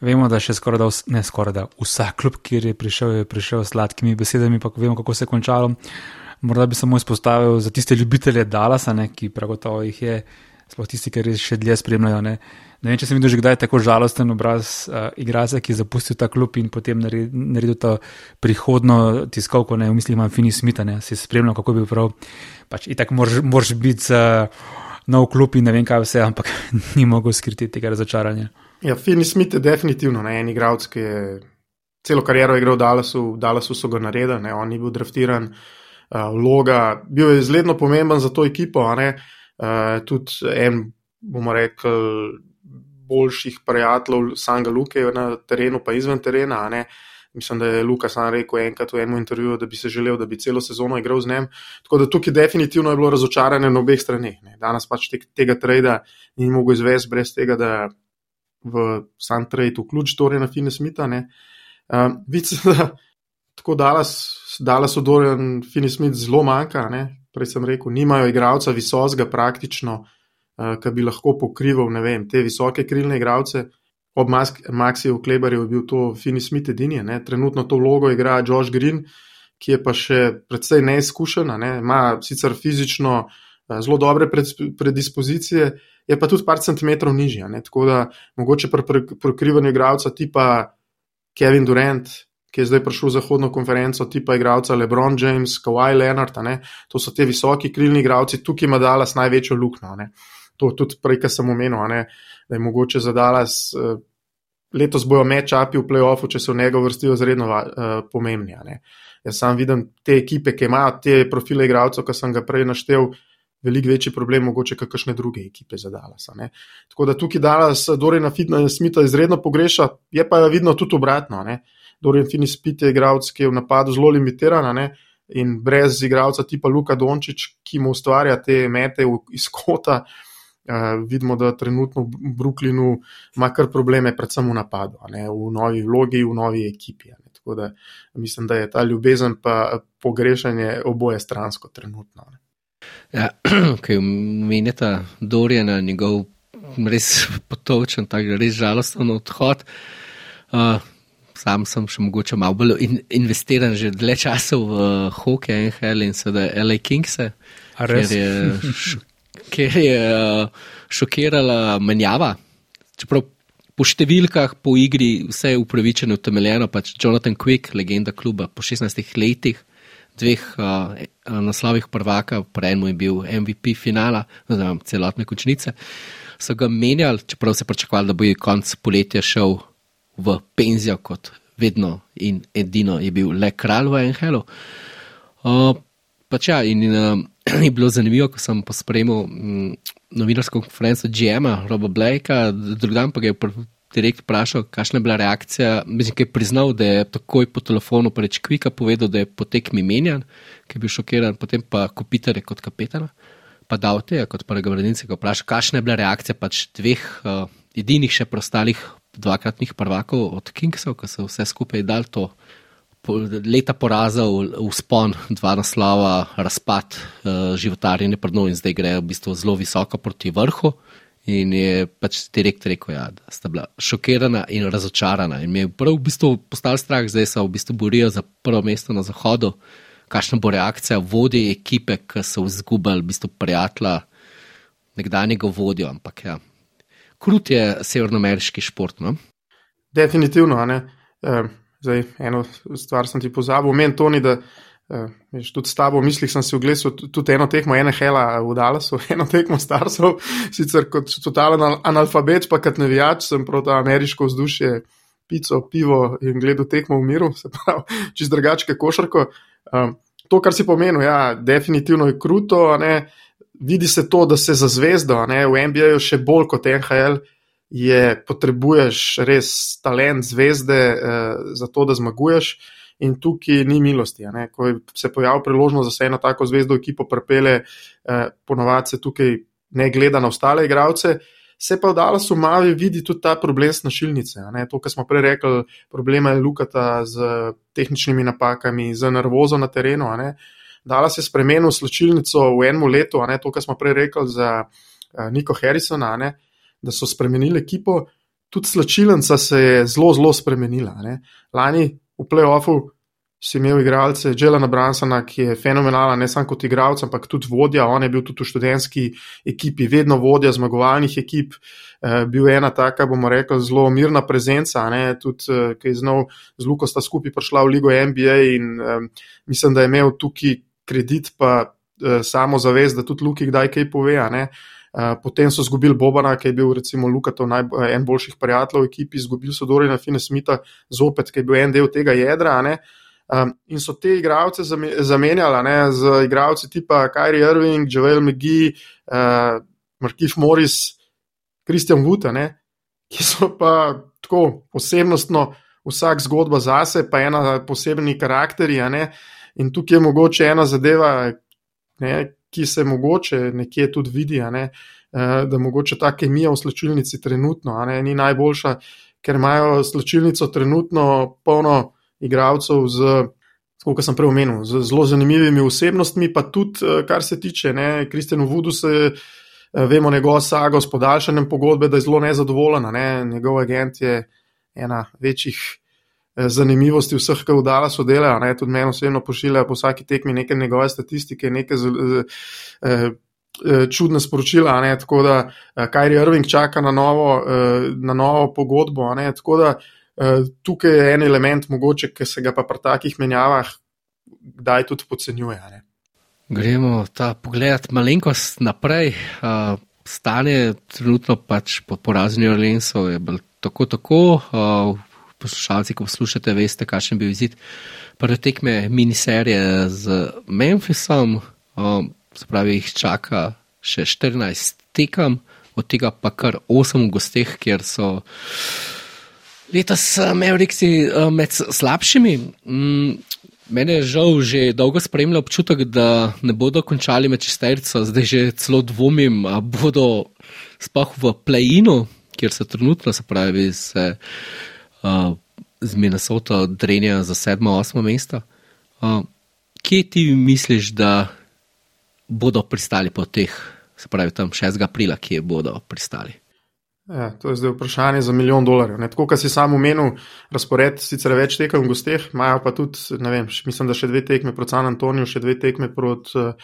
Vemo, da še skoraj da, ne skoraj da, vsak klub, kjer je prišel, je prišel s sladkimi besedami, pa vemo, kako se je končalo. Morda bi samo izpostavil za tiste ljubitelje Dalasa, ne, ki prav gotovo jih je, sploh tisti, ki res še dlje spremljajo. Ne. Ne vem, če sem videl že kdaj tako žalosten obraz uh, igralca, ki je zapustil ta klub in potem naredil to prihodno tiskovko, ne v mislih imam Fini Smita, ne si spremljal, kako bi prav. Pač itak moraš biti uh, nov klub in ne vem kaj vse, ampak ni mogel skriti tega razočaranja. Ja, Fini Smit je definitivno ne, en igralec, ki je celo kariero igral v Dallasu, v Dallasu so ga naredili, ne, on ni bil draftiran. Uh, vloga, bil je izredno pomemben za to ekipo, uh, tudi en, bomo rekli, boljših prijateljev samega Luke na terenu, pa izven terena. Mislim, da je Luka sam rekel enkrat v enem intervjuju, da bi se želel, da bi celo sezono igral z njim. Tako da tukaj definitivno je bilo razočaranje na obeh straneh. Danes pač te, tega trada ni mogel izvesti brez tega, da v sam trade vključi torej na Fine Smita. Um, Vidim, da tako Dallas, Dallas odorjen Fine Smith zelo manjka. Ne? Prej sem rekel, nimajo igralca visokega praktično. Eh, ki bi lahko pokrival vem, te visoke krilne igralce. Ob Maxiju Kleberju je bil to Fini Smith edini, ne? trenutno to vlogo igra Josh Green, ki je pa še predvsej neizkušen, ne? ima sicer fizično eh, zelo dobre predispozicije, je pa tudi par centimetrov nižji. Tako da mogoče pri pokrivanju igralca tipa Kevin Durant, ki je zdaj prišel v zahodno konferenco, tipa igralca LeBron James, Kawhi Leonard, to so te visoki krilni igralci, tukaj ima Dallas največjo luknjo to tudi prej, kar sem omenil, da je mogoče za Dallas. Uh, Letos bojo mečapi v playoffu, če se v njega vrstijo, zredno uh, pomembni. Jaz sam vidim te ekipe, ki imajo te profile igralcev, ki sem ga prej naštel, veliko večji problem, mogoče kakšne druge ekipe za Dallas. Ne. Tako da tukaj Dallas, Dorian Fitness Smitha izredno pogreša, je pa vidno tudi obratno. Ne. Dorian Fitness Smith je igralec, ki je v napadu zelo limitiran in brez igralca tipa Luka Dončić, ki mu ustvarja te mete iz kota. Uh, vidimo, da trenutno v Brooklynu ima kar probleme, predvsem v napadu, ne, v novi vlogi, v novi ekipi. Ne. Tako da mislim, da je ta ljubezen pa pogrešanje oboje stransko trenutno. Ne. Ja, ki omenjata Dorjana, njegov res potočen, tako res žalosten odhod. Uh, sam sem še mogoče malo bolj in, investiran že dlje časa v uh, hokej NHL in sedaj LA Kings, ker je, š, ker je uh, šokirala menjava. Čeprav po številkah, po igri, vse je upravičeno, utemeljeno. Pač Jonathan Quick, legenda kluba, po 16 letih, dveh uh, naslovih prvaka, prejmo je bil MVP finala, oziroma celotne končnice, so ga menjali, čeprav se pričakovali, da bo je konc poletja šel v penzijo, kot vedno in edino je bil le kralj v Enhelu. Uh, pač ja, in uh, je bilo zanimivo, ko sem pospremil. Um, novinarsko konferenco GM-a, Roba Blakea, drug dan pa ga je direkt vprašal, kakšna je bila reakcija. Mislim, da je priznal, da je takoj po telefonu preč Kvika povedal, da je potek mi menjan, ki je bil šokiran, potem pa Kopitar je kot kapetana. Pa dal te, kot prvega vrednice, ko vpraša, kakšna je bila reakcija pač dveh uh, edinih še prostalih dvakratnih prvakov od Kingsov, ki so vse skupaj dal to leta porazov, uspon, dva naslova, razpad, uh, životarjenje prdno in zdaj grejo v bistvu zelo visoko proti vrhu. In je pač direktor rekel, ja, da sta bila šokirana in razočarana. In mi je prav v bistvu postal strah, zdaj se v bistvu borijo za prvo mesto na zahodu. Kakšna bo reakcija vodje ekipe, ki so izgubili v bistvu prijatelja, nekdanjega vodjo. Ampak ja, krut je severnoameriški šport. No? Definitivno, ne. Uh. Zdaj, eno stvar sem ti pozabil, meni to ni, da uh, veš, tudi s tabo v mislih sem si oglesil tudi eno tekmo, ene hela v Dallasu, eno tekmo starsov, sicer kot totalen analfabet, pa kot nevijač sem proti ameriško vzdušje, pico, pivo in gledal tekmo v miru, se pravi, čez drugačke košarko. Um, to, kar si pomenil, ja, definitivno je kruto, vidi se to, da se za zvezdo, ne, v NBA-ju še bolj kot NHL je, potrebuješ res talent, zvezde, eh, za to, da zmaguješ. In tukaj ni milosti. Ko se pojavi priložnost, da se ena tako zvezdo ekipo prepele, eh, ponovadi se tukaj ne gleda na ostale igralce. Se pa v Dallasu Mavi vidi tudi ta problem snašilnice. To, kar smo prej rekli, problema je Lukata z tehničnimi napakami, z nervozo na terenu. Dallas je spremenil slačilnico v enem letu, to, kar smo prej rekli za uh, Niko Harrisona da so spremenili ekipo, tudi slačilnica se je zelo, zelo spremenila. Ne. Lani v playoffu si imel igralce Jelena Bransona, ki je fenomenalen, ne samo kot igralec, ampak tudi vodja. On je bil tudi v študentski ekipi, vedno vodja zmagovalnih ekip. Uh, bil je ena taka, bomo rekli, zelo mirna prezenca, ne, tudi uh, ki je znal z Luko sta skupaj prišla v Ligo NBA in um, mislim, da je imel tukaj kredit, pa uh, samo zavest, da tudi Luki kdaj kaj pove. Uh, Eh, potem so izgubili Bobana, ki je bil recimo Lukatov najbolj, en boljših prijateljev v ekipi, izgubili so Dorina Fine Smita, zopet, ki je bil en del tega jedra. Um, in so te igralce zamenjali ne, z igralci tipa Kyrie Irving, Javel McGee, uh, Markif Morris, Kristjan Wood, ki so pa tako posebnostno vsak zgodba zase, pa ena posebni karakteri. In tukaj je mogoče ena zadeva, ne, ki se mogoče nekje tudi vidi, ne, eh, da mogoče ta kemija v slčilnici trenutno ne, ni najboljša, ker imajo slčilnico trenutno polno igralcev z. Kot sem prej omenil, z zelo zanimivimi osebnostmi, pa tudi, eh, kar se tiče Kristjana Vudu, se eh, vemo njegovo sago s podaljšanjem pogodbe, da je zelo nezadovoljen. Ne? Njegov agent je ena večjih zanimivosti vseh, ki v Dallasu delajo. Ne, tudi meni osebno pošiljajo po vsaki tekmi neke njegove statistike, neke z, z, eh, eh, čudne sporočila. Tako da Kajri Irving čaka na novo, na novo pogodbo. Tako da tukaj je en element, mogoče, ki se ga pa pri takih menjavah kdaj tudi podcenjuje. Gremo ta pogled malenkost naprej. Uh, stanje trenutno pač po porazu New Orleansov je bilo tako, tako. Poslušalci, ko poslušate, veste, kakšen bi bil izid. Prve tekme miniserije z Memphisom, um, se pravi, jih čaka še 14 tekem, od tega pa kar 8 gosteh, kjer so letos Mavericksi med slabšimi. Mm, Mene je žal že dolgo spremljal občutek, da ne bodo končali med česterico, zdaj že celo dvomim, da bodo sploh v play-inu, kjer se trenutno, se pravi, se uh, z Minnesota drenja za sedmo, osmo mesto. Uh, kje ti misliš, da bodo pristali po teh, se pravi, tam 6. aprila, kje bodo pristali. Ja, to je zdaj vprašanje za milijon dolarjev. Ne? Tako, kot si sam omenil, razpored sicer več tekem v gosteh, imajo pa tudi, ne vem, mislim, da še dve tekme proti San Antoniju, še dve tekme proti uh,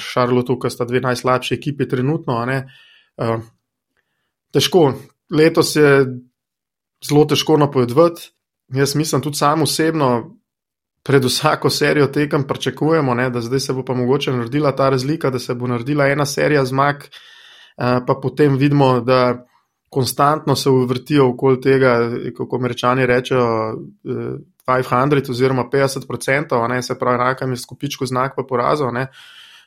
Charlotteu, ki sta dve najslabši ekipi trenutno. Uh, težko, letos je zelo težko napovedati. Jaz mislim tudi sam osebno, pred vsako serijo tekem pričakujemo, ne, da zdaj se bo pa mogoče naredila ta razlika, da se bo naredila ena serija zmag, uh, pa potem vidimo, da konstantno se vrtijo okoli tega, kako američani rečejo, 500 oziroma 50%, ne, se pravi, rakam je skupičko znak pa porazov. Ne.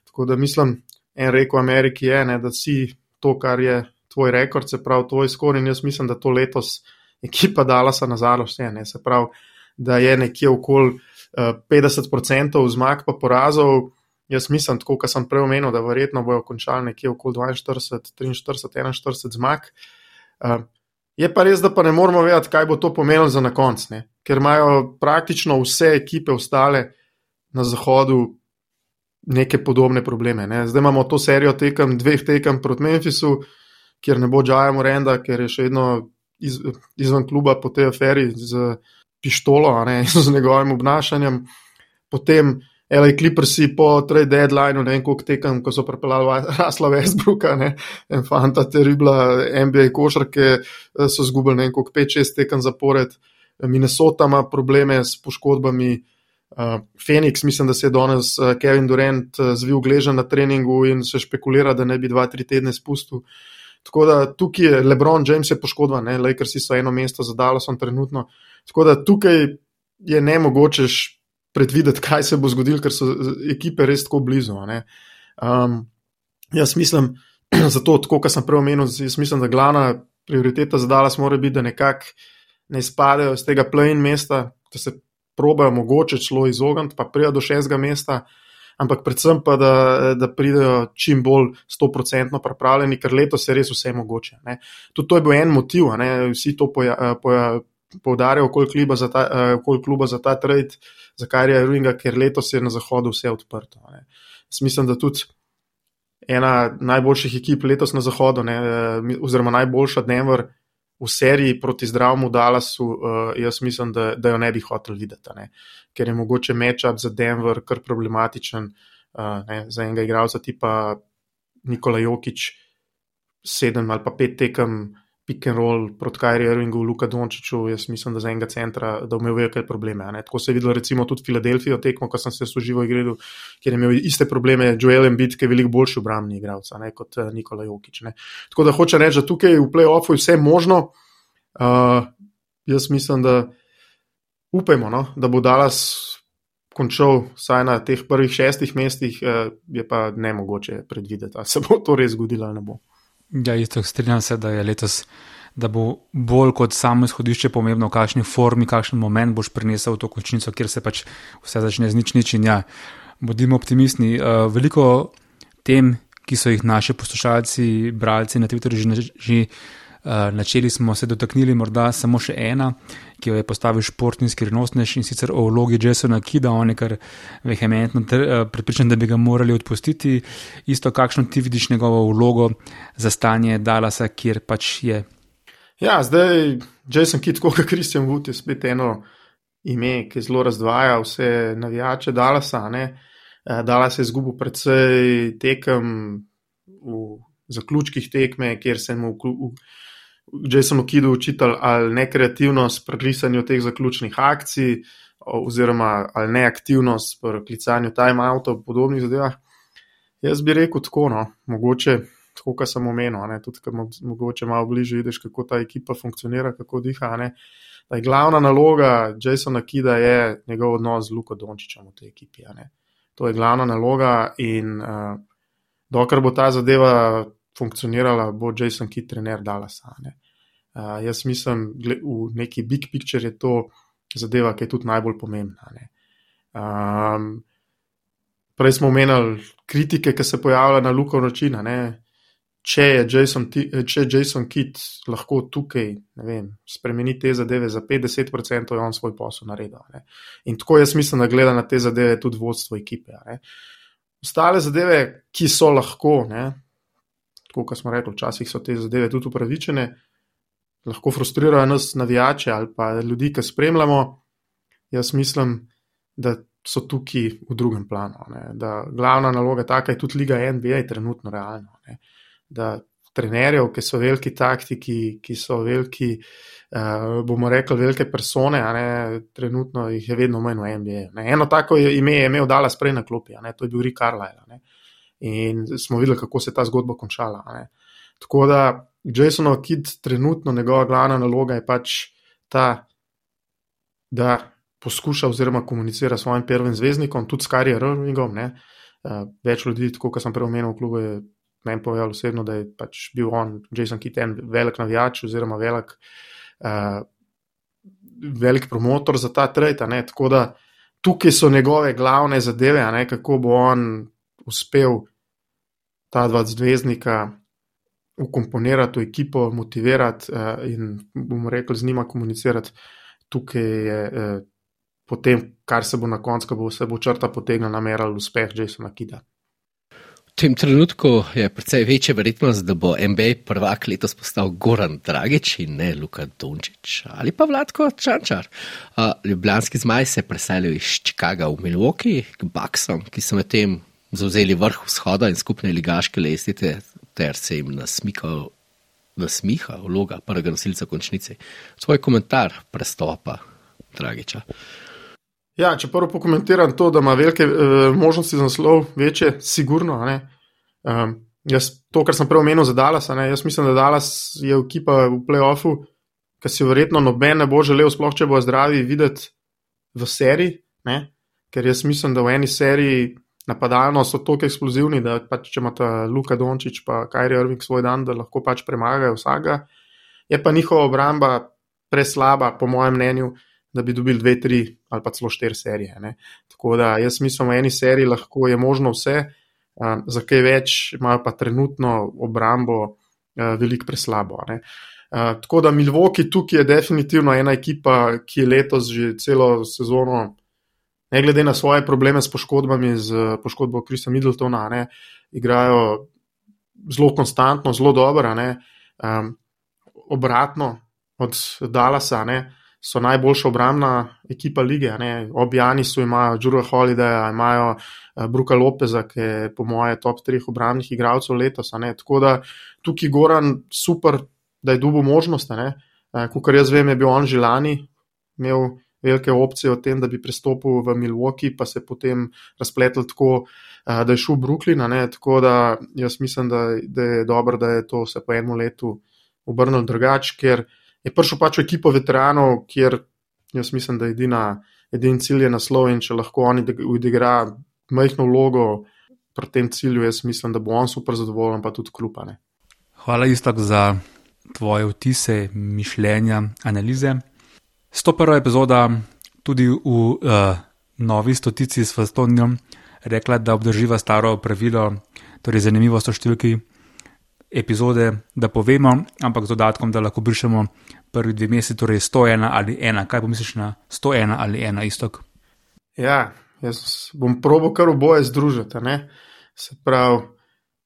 Tako da mislim, en reko Ameriki je, ne, da si to, kar je tvoj rekord, se pravi, tvoj skor in jaz mislim, da to letos ekipa dala se na založ, ne, se pravi, da je nekje okoli uh, 50% zmag pa porazov. Jaz mislim, tako kot sem prej omenil, da verjetno bojo končali nekje okoli 42, 43, 41 zmag. Uh, Je pa res, da pa ne moramo vedeti, kaj bo to pomenilo za na konc, ne? ker imajo praktično vse ekipe ostale na zahodu neke podobne probleme. Ne? Zdaj imamo to serijo tekem, dveh tekem proti Memphisu, kjer ne bo Džaja Morenda, ker je še vedno iz, izven kluba po tej aferi z pištolo in z njegovim obnašanjem. Potem L.A. Clippersi po trade deadlineu, ne vem, koliko tekem, ko so pripeljali Rasla Westbrooka, ne, en fanta, teribla NBA košarke, eh, so zgubili ne vem, koliko 5-6 tekem zapored. Minnesota ima probleme s poškodbami. Uh, Phoenix, mislim, da se je danes uh, Kevin Durant uh, zvil gležen na treningu in se špekulira, da ne bi 2-3 tedne spustil. Tako da tukaj je Lebron James je poškodban, Lakersi so eno mesto zadali, so trenutno. Tako da tukaj je ne mogoče predvideti, kaj se bo zgodilo, ker so ekipe res tako blizu. Um, jaz mislim, zato, kot sem prej omenil, jaz mislim, da glavna prioriteta za Dallas mora biti, da nekako ne izpadejo iz tega plain mesta, da se probejo mogoče celo izogniti, pa prijajo do šestega mesta. Ampak predvsem pa, da, da pridejo čim bolj 100% pripravljeni, ker letos je res vse mogoče. Ne. Tudi to je bil en motiv, ne. vsi to poja, poja, poudarjajo okoli kluba za ta, uh, ta trade, zakaj je Ruinga, ker letos je na zahodu vse odprto. Mislim, da tudi ena najboljših ekip letos na zahodu, ne, eh, oziroma najboljša Denver v seriji proti zdravemu Dallasu, uh, jaz mislim, da, da jo ne bi hotel videti, ne. ker je mogoče matchup za Denver kar problematičen uh, ne, za enega igralca tipa Nikola Jokič, sedem ali pa pet tekem pick and roll proti Kajri Irvingu, Luka Dončiću, jaz mislim, da za enega centra, da imajo velike probleme. Tako se je videlo recimo tudi Filadelfijo tekmo, ko sem se služivo igral, kjer je imel iste probleme Joel Embiid, ki je veliko boljši obrambni igralec kot uh, Nikola Jokič. Ne. Tako da hoče reči, da tukaj v playoffu je vse možno. Uh, jaz mislim, da upajmo, no, da bo Dallas končal vsaj na teh prvih šestih mestih, uh, je pa ne mogoče predvideti, ali se bo to res zgodilo ali ne bo. Ja, isto strinjam se, da je letos, da bo bolj kot samo izhodišče pomembno, v kakšni formi, kakšen moment boš prinesel v to končnico, kjer se pač vse začne z nič nič in ja, bodimo optimistični. Uh, veliko tem, ki so jih naši poslušalci, bralci na Twitterju že, že uh, načeli, smo se dotaknili morda samo še ena, ki jo je postavil športni skrivnostnež in sicer o vlogi Jasona Kida, on je kar vehementno eh, pripričan, da bi ga morali odpustiti. Isto, kakšno ti vidiš njegovo vlogo za stanje Dalasa, kjer pač je. Ja, zdaj Jason Kid, kot je Kristjan Wood, je spet eno ime, ki zelo razdvaja vse navijače Dalasa. Ne? Eh, Dalas je izgubil predvsej tekem v zaključkih tekme, kjer se mu v, Jasonu Kidu učitelj ali nekreativnost pri risanju teh zaključnih akcij, oziroma ali neaktivnost pri klicanju timeoutov in podobnih zadevah. Jaz bi rekel tako, no, mogoče tako, kot sem omenil, ne, tudi ker mogoče malo bliže vidiš, kako ta ekipa funkcionira, kako diha. Ne, da je glavna naloga Jasona Kida je njegov odnos z Luko Dončičem v tej ekipi. To je glavna naloga in uh, dokler bo ta zadeva funkcionirala, bo Jason Kidd trener Dallasa. Uh, jaz mislim, da v neki big picture je to zadeva, ki je tudi najbolj pomembna. Um, prej smo omenjali kritike, ki se pojavljajo na Luko način. Če je Jason, če Jason Kidd lahko tukaj vem, spremeni te zadeve za 50%, je on svoj posel naredil. Ne? In tako jaz mislim, da gleda na te zadeve tudi vodstvo ekipe. ostale zadeve, ki so lahko, ne, tako kot smo rekli, včasih so te zadeve tudi upravičene, lahko frustrirajo nas, navijače ali pa ljudi, ki spremljamo. Jaz mislim, da so tukaj v drugem planu. Ne, da glavna naloga taka je tudi Liga NBA, trenutno realno. Ne, da trenerjev, ki so veliki taktiki, ki so veliki, uh, bomo rekli, velike persone, ne, trenutno jih je vedno manj v NBA. Ne. Eno tako ime je imel Dala sprej na klopi, to je bil Rick Carlisle. In smo videli, kako se je ta zgodba končala. Ne. Tako da Jasonov kid, trenutno njegova glavna naloga je pač ta, da poskuša oziroma komunicira s svojim prvim zvezdnikom, tudi s Karijo Rowingom. Uh, več ljudi, kot sem prej omenil, v klubu je meni povedal osebno, da je pač bil on, Jason Kitt, en velik navijač oziroma velik, uh, velik promotor za ta trade. Tako da tukaj so njegove glavne zadeve, ne, kako bo on uspel ta dva zvezdnika ukomponirati v ekipo, motivirati uh, in bomo rekli z njima komunicirati. Tukaj je uh, potem, kar se bo na koncu, ko bo vse bo črta potegnila, nameral uspeh Jasona Kida. V tem trenutku je precej večja verjetnost, da bo MBA prvak letos postal Goran Dragič in ne Luka Dončić ali pa Vladko Čančar. Uh, Ljubljanski zmaj se je preselil iz Chicaga v Milwaukee k Baksom, ki so medtem zauzeli vrh vzhoda in skupne ligaške lestite, ter se jim nasmikal, nasmiha vloga prvega nosilca končnice. Svoj komentar prestopa Dragiča. Ja, če prvo pokomentiram to, da ima velike uh, možnosti za naslov, večje, sigurno. Um, jaz, to, kar sem prej omenil za Dallas, ne, jaz mislim, da Dallas je ekipa v playoffu, ki si verjetno noben ne bo želel, sploh če bo zdravi, videti v seriji. Ne? Ker jaz mislim, da v eni seriji napadalno so tako eksplozivni, da pač, če imata Luka Dončić in Kajri Irving svoj dan, da lahko pač premagajo vsega. Je pa njihova obramba preslaba, po mojem mnenju da bi dobili dve, tri ali pa celo štiri serije. Ne. Tako da jaz mislim, v eni seriji lahko je možno vse, uh, za kaj več imajo pa trenutno obrambo uh, veliko preslabo. Uh, tako da Milwaukee tukaj je definitivno ena ekipa, ki je letos že celo sezono, ne glede na svoje probleme s poškodbami, z poškodbo Krisa Middletona, ne, igrajo zelo konstantno, zelo dobro. Um, obratno od Dallasa. Ne, so najboljša obrambna ekipa lige. Objani so imajo Džura Holidaya, imajo uh, Bruka Lopeza, ki je po moje top 3 obrambnih igralcev letos. Tako da tukaj Goran super, da je dubo možnost. Uh, eh, Kukor jaz vem, je bil on že lani, imel velike opcije o tem, da bi prestopil v Milwaukee, pa se potem razpletel tako, uh, da je šel v Brooklyn. Tako da jaz mislim, da, da je dobro, da je to se po enem letu obrnil drugače, ker je prišel pač v ekipo veteranov, kjer jaz mislim, da je edina, edin cilj je naslov in če lahko oni odigra majhno vlogo pri tem cilju, jaz mislim, da bo on super zadovoljen, pa tudi klupane. Hvala istok za tvoje vtise, mišljenja, analize. 101. epizoda tudi v uh, novi stotici s Fastonijom rekla, da obdrživa staro pravilo, torej zanimivost o številki epizode, da povemo, ampak z dodatkom, da lahko brišemo prvi dve meseci, torej 101 ali 1. Kaj pomisliš na 101 ali 1 istok? Ja, jaz bom probo kar oboje združiti. Ne? Se pravi,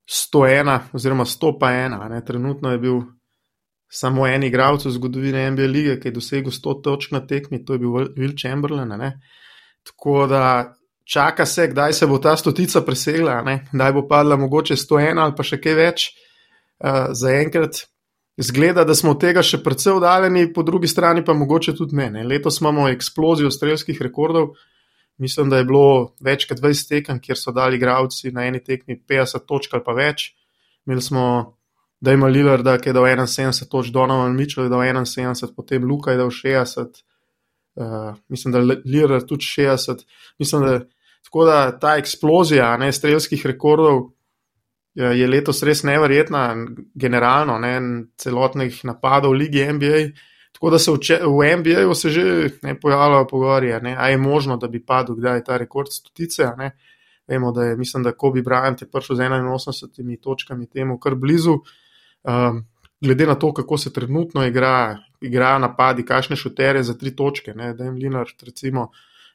101 oziroma 100 pa 1. Trenutno je bil samo en igralec v zgodovini NBA lige, ki je dosegel 100 točk na tekmi, to je bil Will Chamberlain. Ne? Tako da čaka se, kdaj se bo ta stotica presegla, kdaj bo padla mogoče 101 ali pa še kaj več. Uh, Zaenkrat Zgleda, da smo od tega še precej oddaljeni, po drugi strani pa mogoče tudi ne. ne. Letos imamo eksplozijo strelskih rekordov. Mislim, da je bilo več kot 20 tekem, kjer so dali igravci na eni tekmi 50 točk ali pa več. Imeli smo, da ima Lillard, ki je dal 71 točk, Donovan Mitchell je dal 71, potem Luka je dal 60, uh, eh, mislim, da Lillard tudi 60. Mislim, da, tako da ta eksplozija ne, strelskih rekordov je letos res nevrjetna, generalno, ne, celotnih napadov v Ligi NBA. Tako da se v, v NBA-ju že ne pojavljajo pogovori, ali je možno, da bi padel kdaj ta rekord stotice. Vemo, da je, mislim, da Kobe Bryant je prišel z 81 točkami temu kar blizu. Um, glede na to, kako se trenutno igra, igra napadi, kakšne šutere za tri točke, ne, da jim Linard, recimo,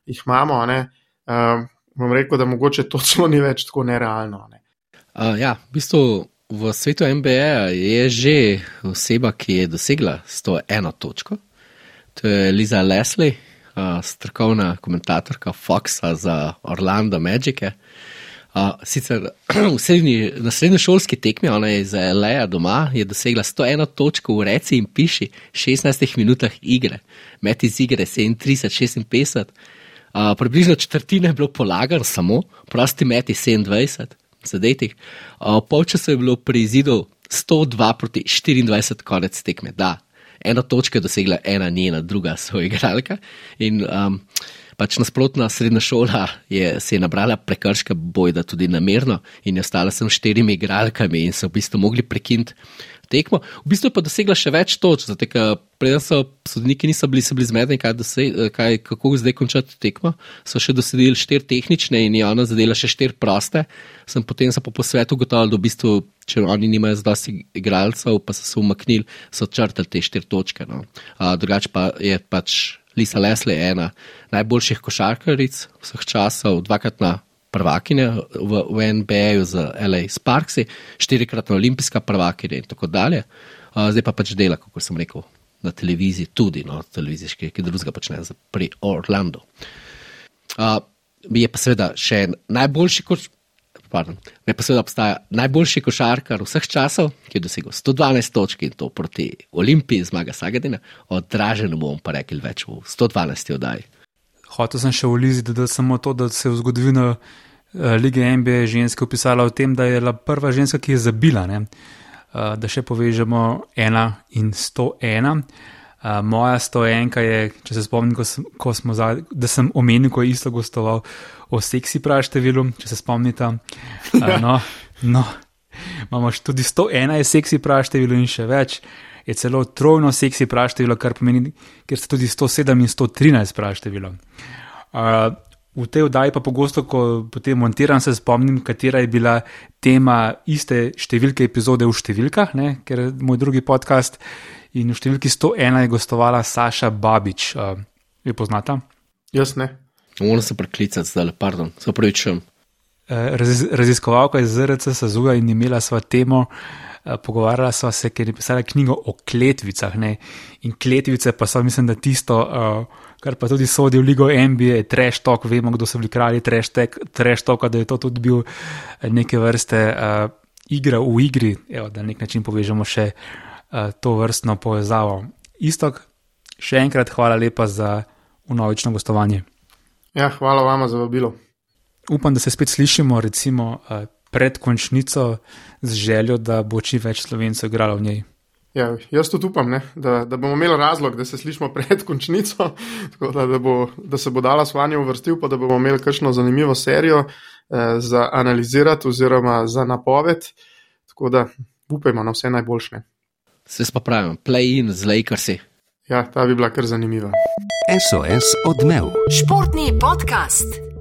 jih imamo. Um, bom rekel, da mogoče to celo ni več tako nerealno. Ne. Uh, ja, v bistvu v svetu MBA je že oseba, ki je dosegla 101 točko. To je Liza Leslie, uh, strokovna komentatorka Foxa za Orlando Magic. Sicer v srednji, na srednjošolski tekmi, ona je iz Leja doma, je dosegla 101 točko v reci in piši 16 minutah igre, met iz igre 37-56. Uh, približno četrtina je bilo polagan, samo prosti meti 27, zadetih. Uh, Polčas je bilo pri izidu 102 proti 24, konec tekme. Da, ena točka je dosegla ena njena, druga svoja igralka. In um, pač nasprotna srednja šola je se je nabrala prekrška bojda tudi namerno in je ostala sem štirimi igralkami in so v bistvu mogli prekiniti tekmo. V bistvu pa dosegla še več točk, zato ker preden so sodniki niso bili, bili zmedeni, kaj, kaj, kako zdaj končati tekmo, so še dosedili štiri tehnične in je ona zadela še štiri proste. Sem potem se po posvetu ugotovil, da v bistvu, če oni nimajo zdosti igralcev, pa so se umaknili, so črtali te štiri točke. No. Drugače pa je pač Lisa Leslie ena najboljših košarkaric vseh časov, dvakrat na prvakinja v, v NBA-ju z L.A. Sparksi, štirikratna olimpijska prvakinja in tako dalje. Uh, zdaj pa pač dela, kako sem rekel, na televiziji, tudi na no, televiziji, ki drugega počne pri Orlando. Uh, je pa seveda še najboljši koš. Pardon, me pa seveda obstaja najboljši košarkar vseh časov, ki je dosegel 112 točk in to proti Olimpiji, zmaga Sagadina, odražen bomo pa rekli več v 112 oddaji hotel sem še v Lizi, da, da samo to, da se je v zgodovino uh, lige NBA ženske opisala v tem, da je bila prva ženska, ki je zabila. Uh, da še povežemo ena in sto ena. Uh, moja stojenka je, če se spomnim, ko sem, ko za, da sem omenil, ko je isto gostoval o seksi praštevilu, če se spomnite. Uh, no, no, imamo tudi 101 je seksi praštevilu in še več je celo trojno seksi praštevilo, kar pomeni, ker ste tudi 107 in 113 praštevilo. Uh, v tej oddaji pa pogosto, ko potem montiram, se spomnim, katera je bila tema iste številke epizode v številkah, ne, ker moj drugi podcast in v številki 101 je gostovala Saša Babič. Uh, jo poznata? Jaz ne. Moram se preklicati zdaj, pardon, se upravičujem. Raziz, raziskovalka iz ZRC Sazuga in imela sva temo, Eh, pogovarjala sva se, ker je pisala knjigo o kletvicah. Ne? In kletvice pa so, mislim, da tisto, uh, kar pa tudi sodi v Ligo NBA, trash talk, vemo, kdo so bili kralji trash talka, da je to tudi bil eh, neke vrste uh, igra v igri, Evo, da na nek način povežemo še uh, to vrstno povezavo. Istok, še enkrat hvala lepa za unovično gostovanje. Ja, hvala vama za vabilo. Upam, da se spet slišimo, recimo. Uh, pred končnico z željo, da bo čim več slovencev igralo v njej. Ja, jaz tudi upam, ne, da, da bomo imeli razlog, da se slišimo pred končnico, da, da, bo, da se bo dala svanje uvrstil, pa da bomo imeli kakšno zanimivo serijo eh, za analizirati oziroma za napoved. Tako da upajmo na vse najboljše. Se pa pravim, play in z Lakersi. Ja, ta bi bila kar zanimiva. SOS odmev. Športni podcast.